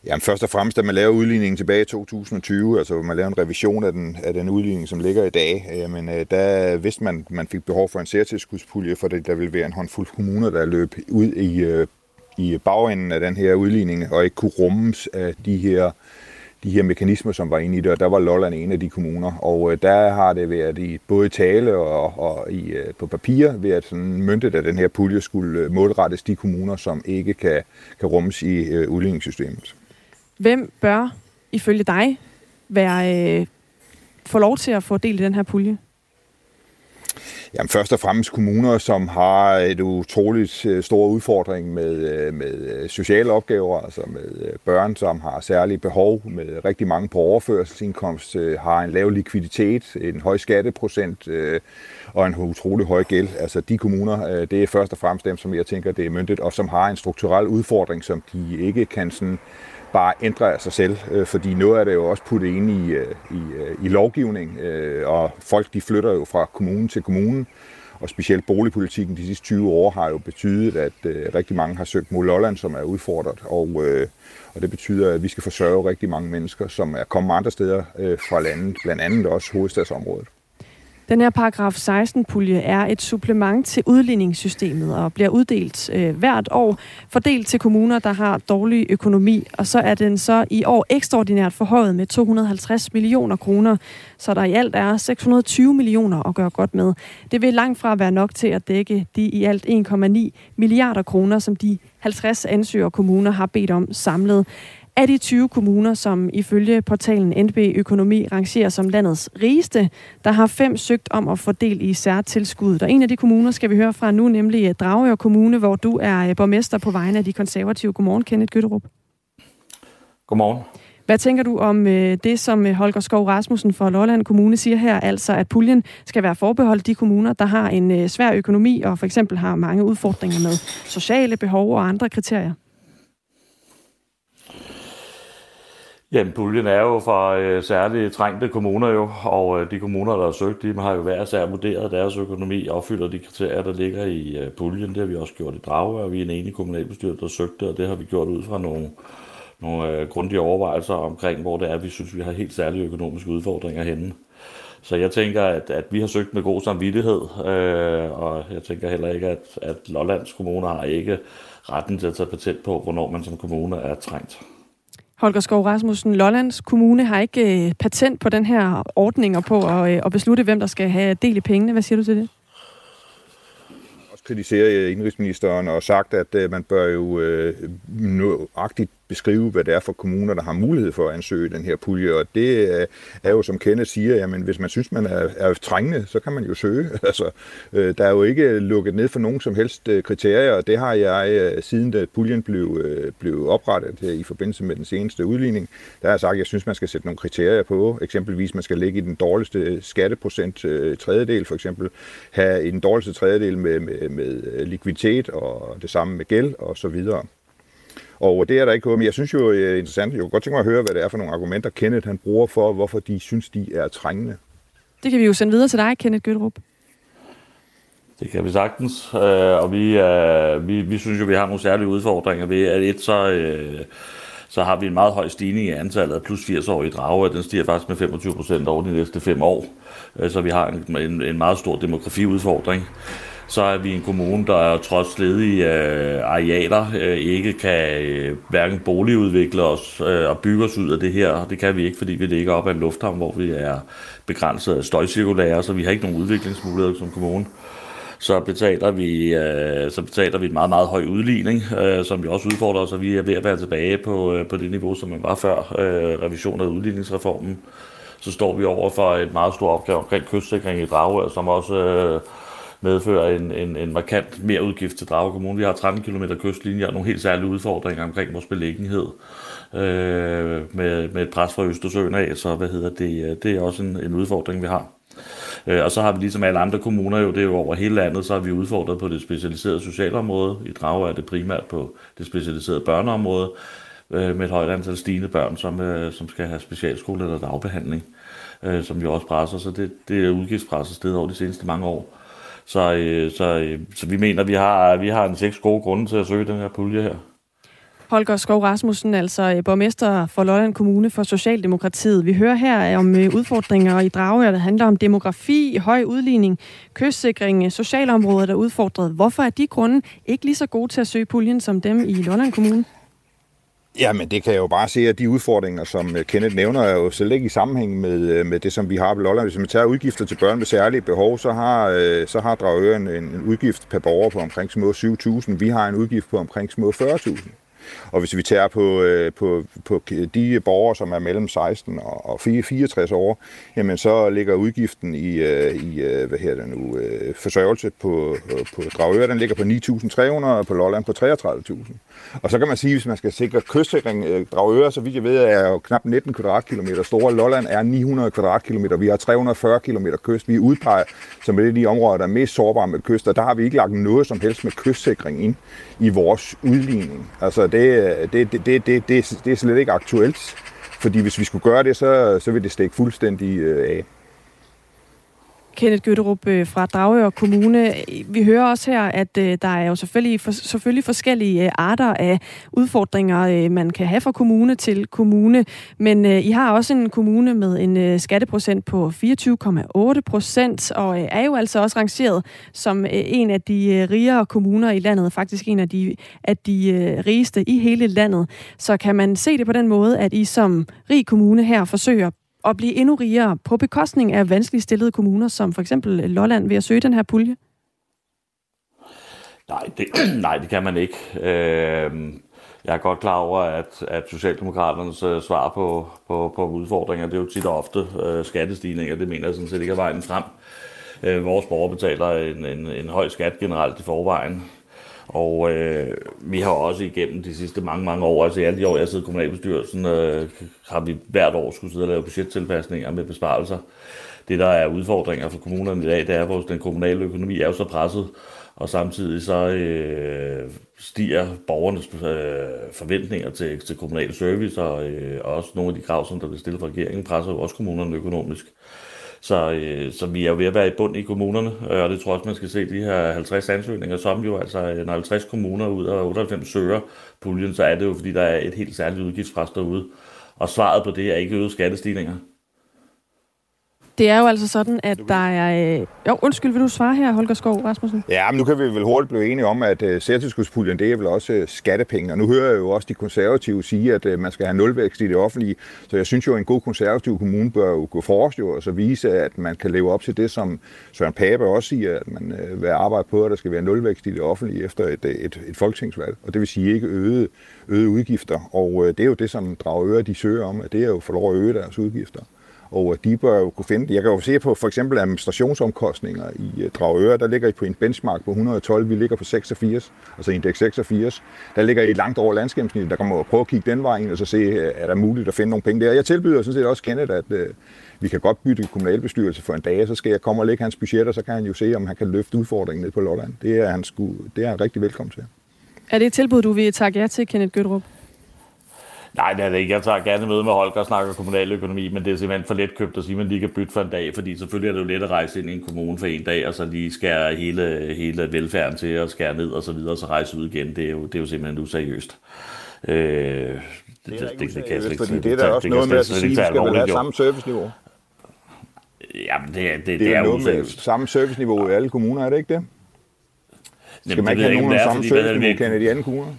Jamen først og fremmest, da man laver udligningen tilbage i 2020, altså man laver en revision af den, af den udligning, som ligger i dag, øh, jamen, øh, der vidste man, man fik behov for en særtilskudspulje, for det, der ville være en håndfuld kommuner, der løb ud i øh, i bagenden af den her udligning, og ikke kunne rummes af de her, de her mekanismer, som var inde i det, og der var Lolland en af de kommuner. Og øh, der har det været i både tale og, og i, øh, på papir ved at sådan myndet, at den her pulje skulle øh, målrettes de kommuner, som ikke kan, kan rummes i udligningssystemet. Hvem bør ifølge dig være, øh, få lov til at få del i den her pulje? Jamen først og fremmest kommuner, som har et utroligt øh, stor udfordring med, øh, med øh, sociale opgaver, altså med børn, som har særlige behov, med rigtig mange på overførselsindkomst, har en lav likviditet, en høj skatteprocent og en utrolig høj gæld. Altså de kommuner, det er først og fremmest dem, som jeg tænker, det er myndet, og som har en strukturel udfordring, som de ikke kan sådan bare ændrer af sig selv, øh, fordi noget af det er jo også puttet ind i, øh, i, øh, i lovgivning, øh, og folk de flytter jo fra kommune til kommune, og specielt boligpolitikken de sidste 20 år har jo betydet, at øh, rigtig mange har søgt mod Lolland, som er udfordret, og, øh, og det betyder, at vi skal forsørge rigtig mange mennesker, som er kommet andre steder øh, fra landet, blandt andet også hovedstadsområdet. Den her paragraf 16-pulje er et supplement til udligningssystemet og bliver uddelt øh, hvert år, fordelt til kommuner, der har dårlig økonomi. Og så er den så i år ekstraordinært forhøjet med 250 millioner kroner, så der i alt er 620 millioner at gøre godt med. Det vil langt fra være nok til at dække de i alt 1,9 milliarder kroner, som de 50 ansøger kommuner har bedt om samlet. Af de 20 kommuner, som ifølge portalen NB Økonomi rangerer som landets rigeste, der har fem søgt om at få del i særtilskuddet. Og en af de kommuner skal vi høre fra nu, nemlig Dragør Kommune, hvor du er borgmester på vegne af de konservative. Godmorgen, Kenneth Gytterup. Godmorgen. Hvad tænker du om øh, det, som øh, Holger Skov Rasmussen fra Lolland Kommune siger her, altså at puljen skal være forbeholdt de kommuner, der har en øh, svær økonomi og for eksempel har mange udfordringer med sociale behov og andre kriterier? Jamen, puljen er jo for øh, særligt trængte kommuner jo, og øh, de kommuner, der har søgt, de har jo hver sær vurderet deres økonomi, opfylder de kriterier, der ligger i øh, puljen. Det har vi også gjort i Drage, og vi er en enig kommunalbestyrelse, der søgte, og det har vi gjort ud fra nogle, nogle øh, grundige overvejelser omkring, hvor det er, vi synes, vi har helt særlige økonomiske udfordringer henne. Så jeg tænker, at, at vi har søgt med god samvittighed, øh, og jeg tænker heller ikke, at, at Lollands kommuner har ikke retten til at tage patent på, hvornår man som kommune er trængt. Holger Skov Rasmussen, Lollands Kommune har ikke øh, patent på den her ordning og på at, øh, at beslutte, hvem der skal have del i pengene. Hvad siger du til det? også kritiseret indrigsministeren og sagt, at øh, man bør jo øh, nøjagtigt beskrive, hvad det er for kommuner, der har mulighed for at ansøge den her pulje, og det øh, er jo, som Kenneth siger, jamen hvis man synes, man er, er trængende, så kan man jo søge. [laughs] Altså, øh, der er jo ikke lukket ned for nogen som helst øh, kriterier, og det har jeg, siden da puljen blev, blev oprettet i forbindelse med den seneste udligning, der har jeg sagt, at jeg synes, man skal sætte nogle kriterier på. Eksempelvis, man skal ligge i den dårligste skatteprocent tredjedel, for eksempel, have i den dårligste tredjedel med, med, med likviditet og det samme med gæld og så videre. Og det er der ikke men jeg synes jo, det er interessant. Jeg kunne godt tænke mig at høre, hvad det er for nogle argumenter, Kenneth han bruger for, hvorfor de synes, de er trængende. Det kan vi jo sende videre til dig, Kenneth Gøtterup. Det kan vi sagtens, øh, og vi, øh, vi, vi synes jo, vi har nogle særlige udfordringer ved, at et så, øh, så har vi en meget høj stigning i antallet af plus 80 år i drage, og den stiger faktisk med 25 procent over de næste fem år. Så vi har en, en, en meget stor demografiudfordring så er vi en kommune, der trods ledige øh, arealer øh, ikke kan øh, hverken boligudvikle os øh, og bygge os ud af det her. Det kan vi ikke, fordi vi ligger op ad en lufthavn, hvor vi er begrænset af støjcirkulære, så vi har ikke nogen udviklingsmuligheder som kommune. Så betaler vi, øh, så betaler vi en meget, meget høj udligning, øh, som vi også udfordrer os, og vi er ved at være tilbage på, øh, på det niveau, som man var før øh, revision af udligningsreformen. Så står vi over for et meget stort opgave omkring kystsikring i Dragør, som også øh, medfører en, en, en markant mere udgift til Drage Kommune. Vi har 13 km kystlinje og nogle helt særlige udfordringer omkring vores beliggenhed øh, med, med et pres fra Østersøen af, så hvad hedder det, øh, det er også en, en udfordring, vi har. Øh, og så har vi ligesom alle andre kommuner jo, det er jo over hele landet, så har vi udfordret på det specialiserede socialområde. I Drage er det primært på det specialiserede børneområde, øh, med et højt antal stigende børn, som, som skal have specialskole eller dagbehandling, som jo også presser. Så det, det er udgiftspresset sted over de seneste mange år. Så, øh, så, øh, så vi mener, vi har, vi har en seks gode grunde til at søge den her pulje her. Holger Skov Rasmussen, altså øh, borgmester for Lolland Kommune for Socialdemokratiet. Vi hører her øh, om øh, udfordringer i Dragør, der handler om demografi, høj udligning, kystsikring, socialområder, der er udfordret. Hvorfor er de grunde ikke lige så gode til at søge puljen som dem i Lolland Kommune? Ja, men det kan jeg jo bare se, at de udfordringer, som øh, Kenneth nævner, er jo slet ikke i sammenhæng med, øh, med det, som vi har på Lolland. Hvis man tager udgifter til børn med særlige behov, så har, øh, så har Dragør en, en udgift per borger på omkring små 7.000. Vi har en udgift på omkring små 40.000. Og hvis vi tager på, øh, på, på de borgere, som er mellem 16 og 64 år, jamen så ligger udgiften i, øh, i øh, hvad her det nu, øh, forsørgelse på, øh, på Dragør, den ligger på 9.300, og på Lolland på 33.000. Og så kan man sige, hvis man skal sikre kystsikring, Dragør, så vidt jeg ved, er jo knap 19 kvadratkilometer store. Lolland er 900 kvadratkilometer. Vi har 340 km kyst. Vi er udpeget som et af de områder, der er mest sårbare med kyst, og der har vi ikke lagt noget som helst med kystsikring ind i vores udligning. Altså det, det, det, det, det, det, det er slet ikke aktuelt, fordi hvis vi skulle gøre det, så, så vil det stikke fuldstændig øh, af. Kenneth Gøtterup øh, fra Dragør Kommune. Vi hører også her, at øh, der er jo selvfølgelig, for, selvfølgelig forskellige øh, arter af udfordringer, man kan have fra kommune til kommune. Men I har også en kommune med en skatteprocent på 24,8 procent, og er jo altså også rangeret som en af de rigere kommuner i landet, faktisk en af de, af de rigeste i hele landet. Så kan man se det på den måde, at I som rig kommune her forsøger at blive endnu rigere på bekostning af vanskeligt stillede kommuner, som for eksempel Lolland, ved at søge den her pulje? Nej, det, [clears throat] nej, det kan man ikke. Øh, jeg er godt klar over, at, at Socialdemokraternes uh, svar på, på, på udfordringer, det er jo tit og ofte uh, skattestigninger. Det mener jeg sådan set ikke er vejen frem. Øh, vores borgere betaler en, en, en høj skat generelt i forvejen. Og øh, vi har også igennem de sidste mange, mange år, altså i alle de år, jeg sidder i kommunalbestyrelsen, øh, har vi hvert år skulle sidde og lave budgettilpasninger med besparelser. Det, der er udfordringer for kommunerne i dag, det er, at den kommunale økonomi er jo så presset, og samtidig så øh, stiger borgernes øh, forventninger til, til kommunal service, og øh, også nogle af de krav, som der bliver stillet fra regeringen, presser jo også kommunerne økonomisk. Så, øh, så vi er jo ved at være i bund i kommunerne, øh, og det tror jeg også, man skal se de her 50 ansøgninger, som jo altså, øh, når 50 kommuner ud af 98 søger puljen, så er det jo, fordi der er et helt særligt udgiftspres derude. Og svaret på det er ikke øget skattestigninger. Det er jo altså sådan, at der er... Øh... Jo, undskyld, vil du svare her, Holger Skov Rasmussen? Ja, men nu kan vi vel hurtigt blive enige om, at uh, særtilskudspuljen, det er vel også uh, skattepenge. Og nu hører jeg jo også de konservative sige, at uh, man skal have nulvækst i det offentlige. Så jeg synes jo, at en god konservativ kommune bør jo gå forrest jo, og så vise, at man kan leve op til det, som Søren Pape også siger, at man uh, vil arbejde på, at der skal være nulvækst i det offentlige efter et, et, et folketingsvalg. Og det vil sige ikke øget, øget udgifter. Og uh, det er jo det, som Dragøre de søger om, at det er jo for lov at øge deres udgifter og øh, de bør jo kunne finde Jeg kan jo se på for eksempel administrationsomkostninger i øh, Dragøre, der ligger I på en benchmark på 112, vi ligger på 86, altså indeks 86. Der ligger I langt over landsgennemsnittet, der kan man prøve at kigge den vej ind og så se, øh, er der muligt at finde nogle penge der. Jeg tilbyder sådan set også Kenneth, at øh, vi kan godt bytte kommunalbestyrelse for en dag, så skal jeg komme og lægge hans budget, og så kan han jo se, om han kan løfte udfordringen ned på Lolland. Det er han, sku, det er han rigtig velkommen til. Er det et tilbud, du vil takke ja til, Kenneth Gødrup? Nej, det er det ikke. Jeg tager gerne møde med Holger og snakker kommunaløkonomi, men det er simpelthen for let købt at sige, at man lige kan bytte for en dag, fordi selvfølgelig er det jo let at rejse ind i en kommune for en dag, og så lige skære hele, hele velfærden til og skære ned og så videre, og så rejse ud igen. Det er jo, det er jo simpelthen useriøst. Øh, det, det, det, det, det, kan jeg fordi det er der også noget med at sige, at vi skal vel have samme serviceniveau. Jamen, det, det, det, det er, er noget med samme serviceniveau i alle kommuner, er det ikke det? Skal man ikke have nogen samme serviceniveau, kan i de andre kommuner?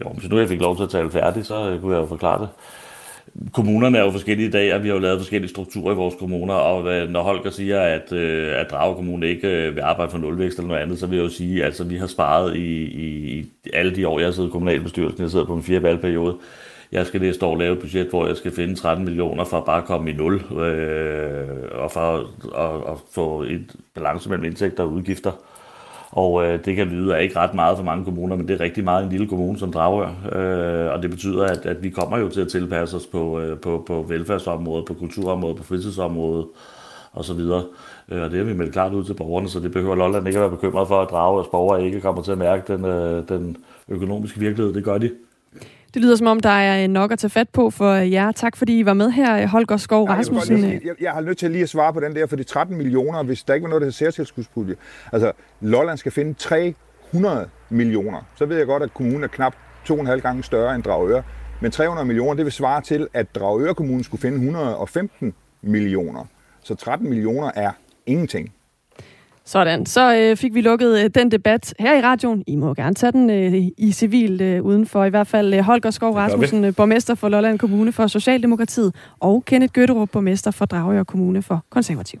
Jo, hvis nu jeg fik lov til at tale færdigt, så øh, kunne jeg jo forklare det. Kommunerne er jo forskellige i dag, og vi har jo lavet forskellige strukturer i vores kommuner, og øh, når Holger siger, at, øh, at Drage Kommune ikke vil arbejde for nulvækst eller noget andet, så vil jeg jo sige, at altså, vi har sparet i, i, i alle de år, jeg har siddet i kommunalbestyrelsen, jeg sidder på en fire valgperiode, jeg skal næste år lave et budget, hvor jeg skal finde 13 millioner for at bare komme i nul, øh, og for at, at, at få et balance mellem indtægter og udgifter. Og øh, det kan lyde af ikke ret meget for mange kommuner, men det er rigtig meget en lille kommune som Dragør. Øh, og det betyder, at, at vi kommer jo til at tilpasse os på, øh, på, på velfærdsområdet, på kulturområdet, på fritidsområdet osv. Øh, og det har vi meldt klart ud til borgerne, så det behøver Lolland ikke at være bekymret for, at Dragørs borgere ikke kommer til at mærke den, øh, den økonomiske virkelighed. Det gør de. Det lyder som om, der er nok at tage fat på for jer. Tak fordi I var med her, Holger Skov Rasmussen. Jeg, jeg, jeg har nødt til lige at svare på den der, for de 13 millioner, hvis der ikke var noget, der hedder særtilskudspulje. Altså, Lolland skal finde 300 millioner. Så ved jeg godt, at kommunen er knap to og en halv gange større end Dragøre. Men 300 millioner, det vil svare til, at Dragøre Kommune skulle finde 115 millioner. Så 13 millioner er ingenting. Sådan, så øh, fik vi lukket øh, den debat her i radioen. I må gerne tage den øh, i civil øh, udenfor. I hvert fald øh, Holger Skov Rasmussen, øh, borgmester for Lolland Kommune for Socialdemokratiet, og Kenneth Gøtterup, borgmester for Dragør Kommune for Konservativ.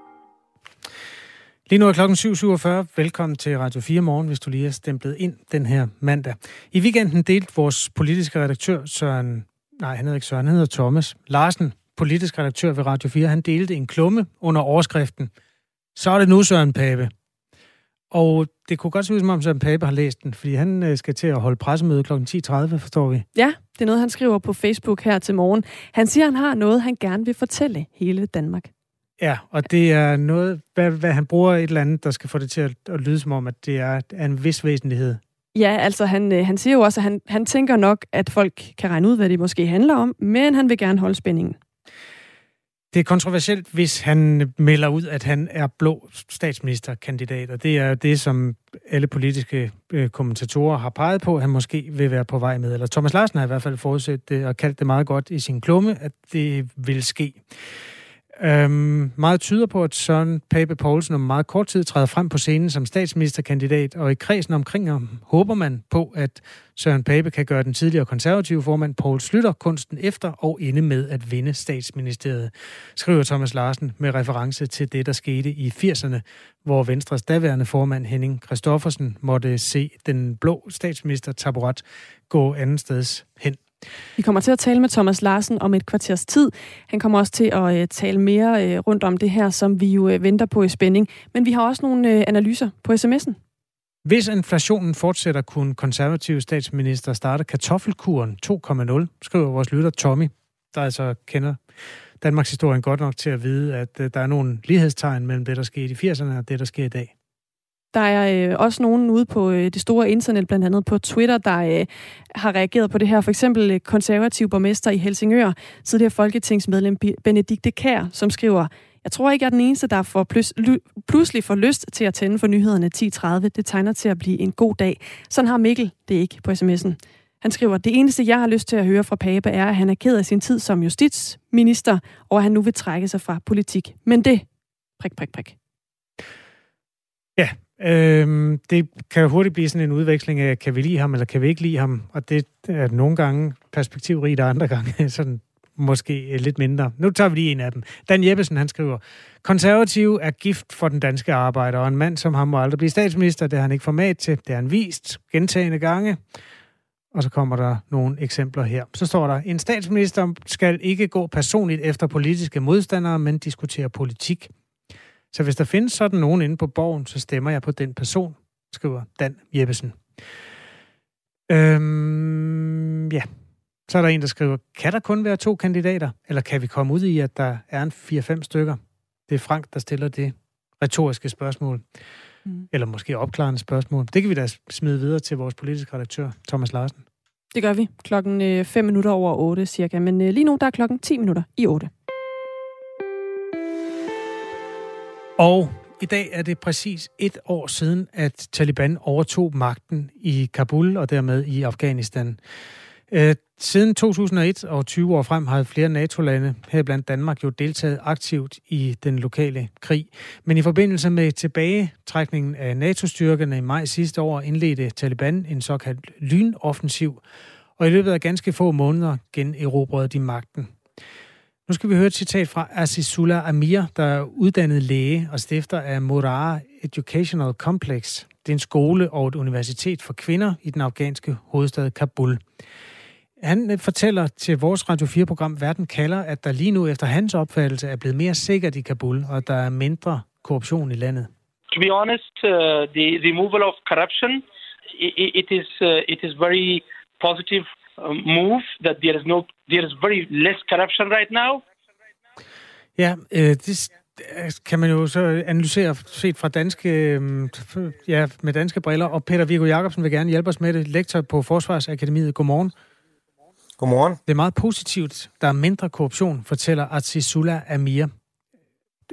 Lige nu er klokken 7.47. Velkommen til Radio 4 Morgen, hvis du lige er stemplet ind den her mandag. I weekenden delte vores politiske redaktør Søren, nej han hedder ikke Søren, han hedder Thomas Larsen, politisk redaktør ved Radio 4, han delte en klumme under overskriften Så er det nu Søren Pape. Og det kunne godt se ud, som om Søren Pape har læst den, fordi han øh, skal til at holde pressemøde kl. 10.30, forstår vi. Ja, det er noget, han skriver på Facebook her til morgen. Han siger, han har noget, han gerne vil fortælle hele Danmark. Ja, og det er noget, hvad, hvad han bruger et eller andet, der skal få det til at, at lyde som om, at det er, er en vis væsentlighed. Ja, altså han, øh, han siger jo også, at han, han tænker nok, at folk kan regne ud, hvad det måske handler om, men han vil gerne holde spændingen. Det er kontroversielt, hvis han melder ud, at han er blå statsministerkandidat, og det er det, som alle politiske øh, kommentatorer har peget på, at han måske vil være på vej med. Eller Thomas Larsen har i hvert fald forudsat det og kaldt det meget godt i sin klumme, at det vil ske. Øhm, meget tyder på, at Søren Pape Poulsen om meget kort tid træder frem på scenen som statsministerkandidat, og i kredsen omkring ham håber man på, at Søren Pape kan gøre den tidligere konservative formand Poul Slytter kunsten efter og ende med at vinde statsministeriet, skriver Thomas Larsen med reference til det, der skete i 80'erne, hvor Venstres daværende formand Henning Christoffersen måtte se den blå statsminister Taborat gå anden steds hen. Vi kommer til at tale med Thomas Larsen om et kvarters tid. Han kommer også til at øh, tale mere øh, rundt om det her, som vi jo øh, venter på i spænding. Men vi har også nogle analyser på sms'en. Hvis inflationen fortsætter, kunne konservative statsminister starte kartoffelkuren 2.0, skriver vores lytter Tommy. der altså kender Danmarks historien godt nok til at vide, at der er nogle lighedstegn mellem det, der skete i 80'erne og det, der sker i dag. Der er øh, også nogen ude på øh, det store internet, blandt andet på Twitter, der øh, har reageret på det her. For eksempel øh, konservativ borgmester i Helsingør, tidligere folketingsmedlem Benedikte Kær, som skriver, jeg tror ikke, jeg er den eneste, der får plus, pludselig får lyst til at tænde for nyhederne 10.30. Det tegner til at blive en god dag. Sådan har Mikkel det ikke på sms'en. Han skriver, det eneste, jeg har lyst til at høre fra Pape, er, at han er ked af sin tid som justitsminister, og at han nu vil trække sig fra politik. Men det, prik, prik, prik. Ja, Øhm, det kan jo hurtigt blive sådan en udveksling af, kan vi lide ham, eller kan vi ikke lide ham? Og det er nogle gange perspektivrigt, og andre gange [laughs] sådan måske øh, lidt mindre. Nu tager vi lige en af dem. Dan Jeppesen, han skriver, Konservativ er gift for den danske arbejder, og en mand som ham må aldrig blive statsminister. Det har han ikke format til. Det har han vist gentagende gange. Og så kommer der nogle eksempler her. Så står der, en statsminister skal ikke gå personligt efter politiske modstandere, men diskutere politik. Så hvis der findes sådan nogen inde på borgen, så stemmer jeg på den person, skriver Dan Jeppesen. Øhm, ja, så er der en, der skriver, kan der kun være to kandidater? Eller kan vi komme ud i, at der er en 4-5 stykker? Det er Frank, der stiller det retoriske spørgsmål. Mm. Eller måske opklarende spørgsmål. Det kan vi da smide videre til vores politiske redaktør, Thomas Larsen. Det gør vi. Klokken 5 øh, minutter over 8 cirka. Men øh, lige nu der er klokken 10 minutter i 8. Og i dag er det præcis et år siden, at Taliban overtog magten i Kabul og dermed i Afghanistan. Øh, siden 2001 og 20 år frem har flere NATO-lande, heriblandt Danmark, jo deltaget aktivt i den lokale krig. Men i forbindelse med tilbagetrækningen af NATO-styrkerne i maj sidste år, indledte Taliban en såkaldt lynoffensiv, og i løbet af ganske få måneder generobrede de magten. Nu skal vi høre et citat fra Azizullah Amir, der er uddannet læge og stifter af Morar Educational Complex. Det er en skole og et universitet for kvinder i den afghanske hovedstad Kabul. Han øh, fortæller til vores Radio 4-program Verden kalder, at der lige nu efter hans opfattelse er blevet mere sikkert i Kabul, og der er mindre korruption i landet. To be honest, uh, the removal of corruption, it, it is uh, it is very positive uh, move that there is no there is very less corruption right now. Ja, øh, det kan man jo så analysere set fra danske, øh, ja, med danske briller. Og Peter Viggo Jacobsen vil gerne hjælpe os med det. Lektor på Forsvarsakademiet. Godmorgen. Godmorgen. Det er meget positivt. Der er mindre korruption, fortæller Atsisula Amir.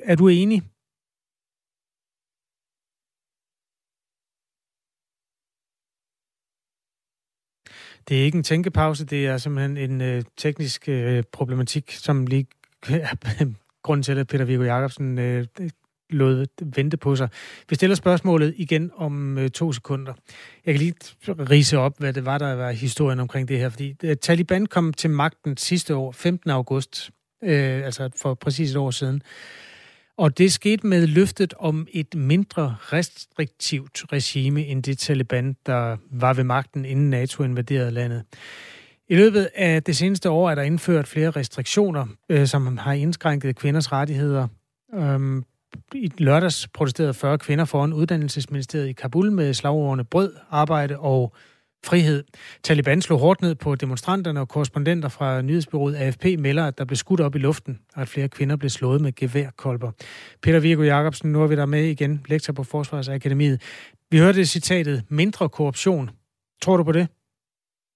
Er du enig? Det er ikke en tænkepause, det er simpelthen en øh, teknisk øh, problematik, som lige er [laughs] grunden til, at Peter Viggo Jacobsen øh, lod vente på sig. Vi stiller spørgsmålet igen om øh, to sekunder. Jeg kan lige rise op, hvad det var, der var historien omkring det her, fordi øh, Taliban kom til magten sidste år, 15. august, øh, altså for præcis et år siden. Og det skete med løftet om et mindre restriktivt regime end det Taliban, der var ved magten, inden NATO invaderede landet. I løbet af det seneste år er der indført flere restriktioner, øh, som har indskrænket kvinders rettigheder. Øhm, i lørdags protesterede 40 kvinder foran uddannelsesministeriet i Kabul med slagordene brød, arbejde og frihed. Taliban slog hårdt ned på demonstranterne, og korrespondenter fra nyhedsbyrået AFP melder, at der blev skudt op i luften, og at flere kvinder blev slået med geværkolber. Peter Virgo Jacobsen, nu er vi der med igen, lektor på Forsvarsakademiet. Vi hørte citatet, mindre korruption. Tror du på det?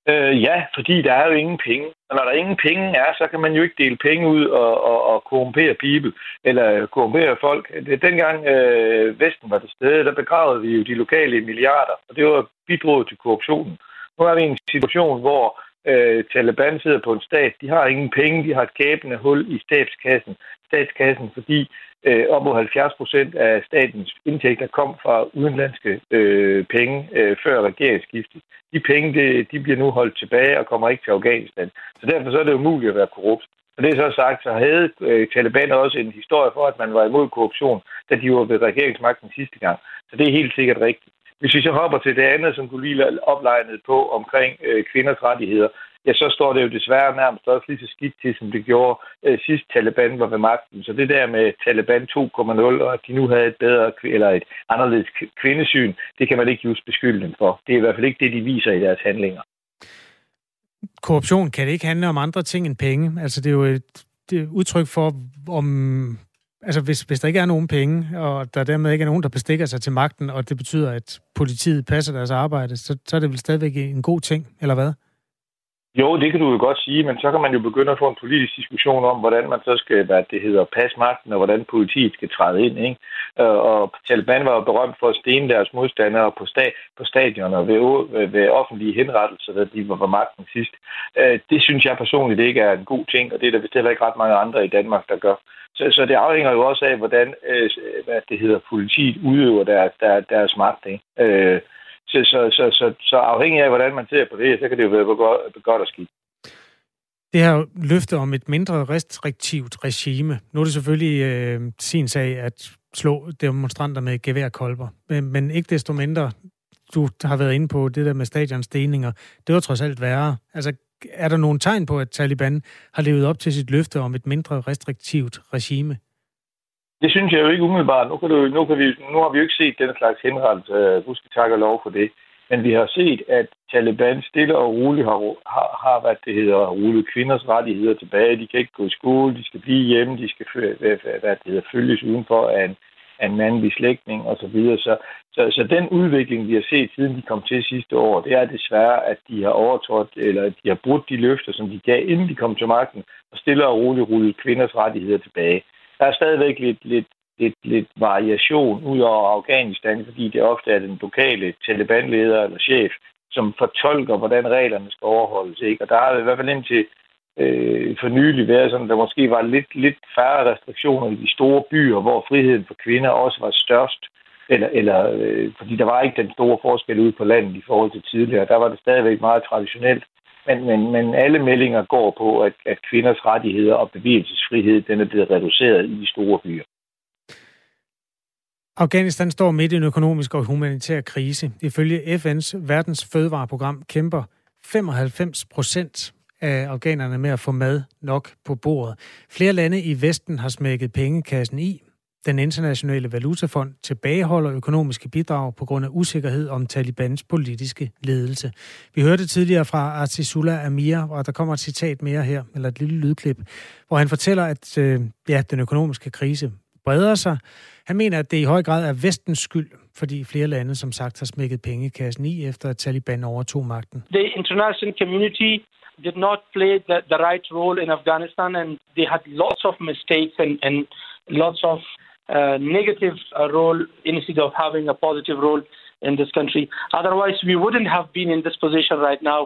Øh, ja, fordi der er jo ingen penge. Og når der ingen penge er, så kan man jo ikke dele penge ud og, og, og korrumpere people, eller korrumpere folk. Det, dengang øh, Vesten var til stede, der begravede vi jo de lokale milliarder, og det var bidraget til korruptionen. Nu er vi i en situation, hvor øh, Taliban sidder på en stat. De har ingen penge, de har et gabende hul i statskassen, statskassen fordi øh, op mod 70 procent af statens indtægter kom fra udenlandske øh, penge øh, før regeringsskiftet. De penge, det, de bliver nu holdt tilbage og kommer ikke til Afghanistan. Så derfor så er det umuligt at være korrupt. Og det er så sagt, så havde øh, Taliban også en historie for, at man var imod korruption, da de var ved regeringsmagten sidste gang. Så det er helt sikkert rigtigt. Hvis vi så hopper til det andet, som du lige oplejnede på omkring øh, kvinders rettigheder, ja, så står det jo desværre nærmest også lige så skidt til, som det gjorde øh, sidst Taliban var ved magten. Så det der med Taliban 2.0, og at de nu havde et bedre eller et anderledes kvindesyn, det kan man ikke just beskylde dem for. Det er i hvert fald ikke det, de viser i deres handlinger. korruption kan det ikke handle om andre ting end penge. Altså det er jo et, det er et udtryk for, om altså hvis, hvis der ikke er nogen penge, og der dermed ikke er nogen, der bestikker sig til magten, og det betyder, at politiet passer deres arbejde, så, så er det vel stadigvæk en god ting, eller hvad? Jo, det kan du jo godt sige, men så kan man jo begynde at få en politisk diskussion om, hvordan man så skal, hvad det hedder, passe magten, og hvordan politiet skal træde ind. Ikke? Øh, og Taliban var jo berømt for at stene deres modstandere på, sta- på stadioner ved, ved offentlige henrettelser, da de var på magten sidst. Øh, det synes jeg personligt ikke er en god ting, og det er der vist heller ikke ret mange andre i Danmark, der gør. Så, så det afhænger jo også af, hvordan øh, hvad det hedder, politiet udøver deres, deres, deres magt. Ikke? Så, så, så, så, så afhængig af, hvordan man ser på det, så kan det jo være godt, godt og skidt. Det her løfte om et mindre restriktivt regime. Nu er det selvfølgelig øh, sin sag at slå demonstranter med geværkolber. Men, men ikke desto mindre, du har været inde på det der med stadionsdelinger. Det var trods alt værre. Altså, er der nogen tegn på, at Taliban har levet op til sit løfte om et mindre restriktivt regime? Det synes jeg jo ikke umiddelbart. Nu, kan du, nu, kan vi, nu har vi jo ikke set den slags henret. Uh, øh, du skal takke lov for det. Men vi har set, at Taliban stille og roligt har, har, har hvad det hedder, rullet kvinders rettigheder tilbage. De kan ikke gå i skole, de skal blive hjemme, de skal hvad, hvad det hedder, følges udenfor af en, af en mandlig slægtning osv. Så, så, så, så den udvikling, vi har set siden de kom til sidste år, det er desværre, at de har overtrådt, eller de har brudt de løfter, som de gav, inden de kom til magten, og stille og roligt rullet kvinders rettigheder tilbage der er stadigvæk lidt, lidt, lidt, lidt variation ud over Afghanistan, fordi det ofte er den lokale talibanleder eller chef, som fortolker, hvordan reglerne skal overholdes. Ikke? Og der har i hvert fald indtil øh, for nylig været sådan, der måske var lidt, lidt færre restriktioner i de store byer, hvor friheden for kvinder også var størst. Eller, eller øh, fordi der var ikke den store forskel ude på landet i forhold til tidligere. Der var det stadigvæk meget traditionelt men, men, men alle meldinger går på, at, at kvinders rettigheder og bevægelsesfrihed den er blevet reduceret i de store byer. Afghanistan står midt i en økonomisk og humanitær krise. Ifølge FN's verdens fødevareprogram kæmper 95 procent af afghanerne med at få mad nok på bordet. Flere lande i Vesten har smækket pengekassen i. Den internationale valutafond tilbageholder økonomiske bidrag på grund af usikkerhed om Talibans politiske ledelse. Vi hørte tidligere fra Artisula Amir, og der kommer et citat mere her, eller et lille lydklip, hvor han fortæller, at øh, ja, den økonomiske krise breder sig. Han mener, at det i høj grad er vestens skyld, fordi flere lande, som sagt, har smækket pengekassen i, efter at Taliban overtog magten. The international community did not play the, the right role in Afghanistan, and they had lots of mistakes and, and lots of uh, negative uh, role instead of having a positive role in this country. Otherwise, we wouldn't have been in this position right now.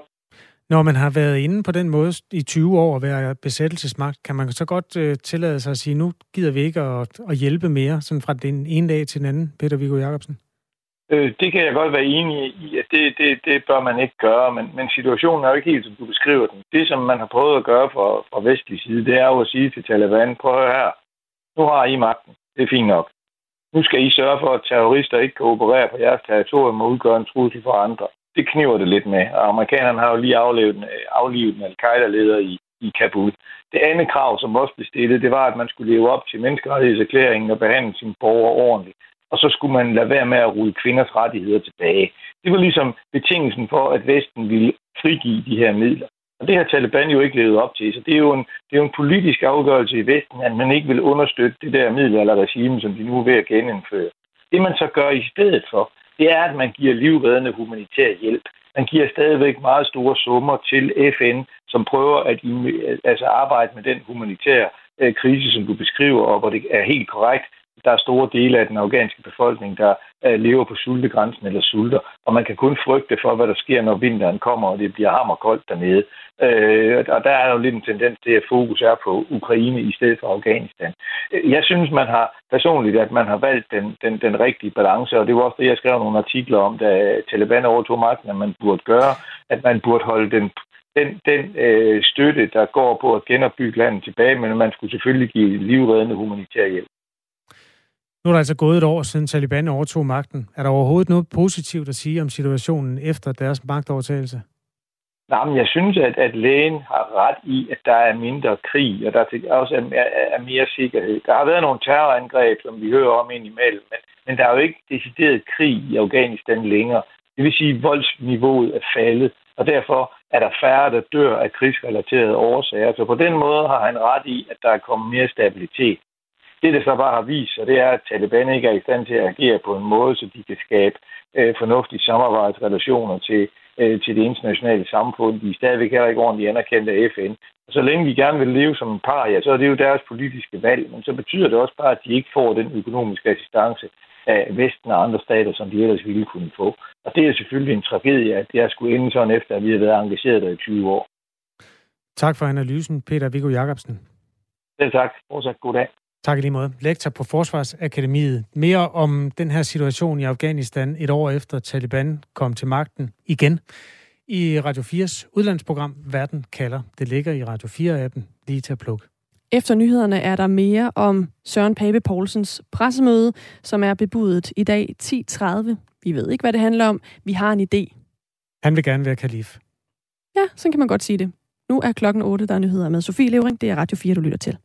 Når man har været inde på den måde i 20 år at være besættelsesmagt, kan man så godt uh, tillade sig at sige, nu gider vi ikke at, at hjælpe mere, sådan fra den ene dag til den anden, Peter Viggo Jacobsen? Øh, det kan jeg godt være enig i, at det, det, det bør man ikke gøre, men, men situationen er jo ikke helt, som du beskriver den. Det, som man har prøvet at gøre fra, fra vestlig side, det er jo at sige til Taliban, prøv at høre her, nu har I magten. Det er fint nok. Nu skal I sørge for, at terrorister ikke kan operere på jeres territorium og udgøre en trussel for andre. Det kniver det lidt med, og amerikanerne har jo lige aflevet, aflevet en al-Qaida-leder i, i Kabul. Det andet krav, som også blev stillet, det var, at man skulle leve op til menneskerettighedserklæringen og behandle sine borgere ordentligt. Og så skulle man lade være med at rulle kvinders rettigheder tilbage. Det var ligesom betingelsen for, at Vesten ville frigive de her midler. Og det har Taliban jo ikke levet op til, så det er jo en, det er jo en politisk afgørelse i Vesten, at man ikke vil understøtte det der middelalderregime, som de nu er ved at genindføre. Det man så gør i stedet for, det er, at man giver livreddende humanitær hjælp. Man giver stadigvæk meget store summer til FN, som prøver at altså arbejde med den humanitære øh, krise, som du beskriver, og hvor det er helt korrekt, der er store dele af den afghanske befolkning, der øh, lever på sultegrænsen eller sulter, og man kan kun frygte for, hvad der sker, når vinteren kommer, og det bliver hammerkoldt dernede. Øh, og der er jo lidt en tendens til, at fokus er på Ukraine i stedet for Afghanistan. Jeg synes, man har personligt, at man har valgt den, den, den rigtige balance, og det var også det, jeg skrev nogle artikler om, da Taliban overtog magten, at man burde gøre, at man burde holde den den, den øh, støtte, der går på at genopbygge landet tilbage, men man skulle selvfølgelig give livreddende humanitær hjælp. Nu er der altså gået et år siden Taliban overtog magten. Er der overhovedet noget positivt at sige om situationen efter deres magtovertagelse? Nej, men jeg synes, at, at lægen har ret i, at der er mindre krig, og der også er, er, er mere sikkerhed. Der har været nogle terrorangreb, som vi hører om indimellem, men, men der er jo ikke decideret krig i Afghanistan længere. Det vil sige, at voldsniveauet er faldet, og derfor er der færre, der dør af krigsrelaterede årsager. Så på den måde har han ret i, at der er kommet mere stabilitet. Det, der så bare har vist sig, det er, at Taliban ikke er i stand til at agere på en måde, så de kan skabe øh, fornuftige samarbejdsrelationer til, øh, til det internationale samfund. De er stadigvæk heller ikke ordentligt anerkendt af FN. Og så længe de gerne vil leve som en par, ja, så er det jo deres politiske valg. Men så betyder det også bare, at de ikke får den økonomiske assistance af Vesten og andre stater, som de ellers ville kunne få. Og det er selvfølgelig en tragedie, at det er skulle ende sådan efter, at vi har været engageret der i 20 år. Tak for analysen, Peter Viggo Jacobsen. Selv tak. Fortsat god dag. Tak i lige måde. Lektor på Forsvarsakademiet. Mere om den her situation i Afghanistan et år efter Taliban kom til magten igen. I Radio 4's udlandsprogram Verden kalder. Det ligger i Radio 4-appen lige til at plukke. Efter nyhederne er der mere om Søren Pape Poulsens pressemøde, som er bebudet i dag 10.30. Vi ved ikke, hvad det handler om. Vi har en idé. Han vil gerne være kalif. Ja, så kan man godt sige det. Nu er klokken 8, der er nyheder med Sofie Levering. Det er Radio 4, du lytter til.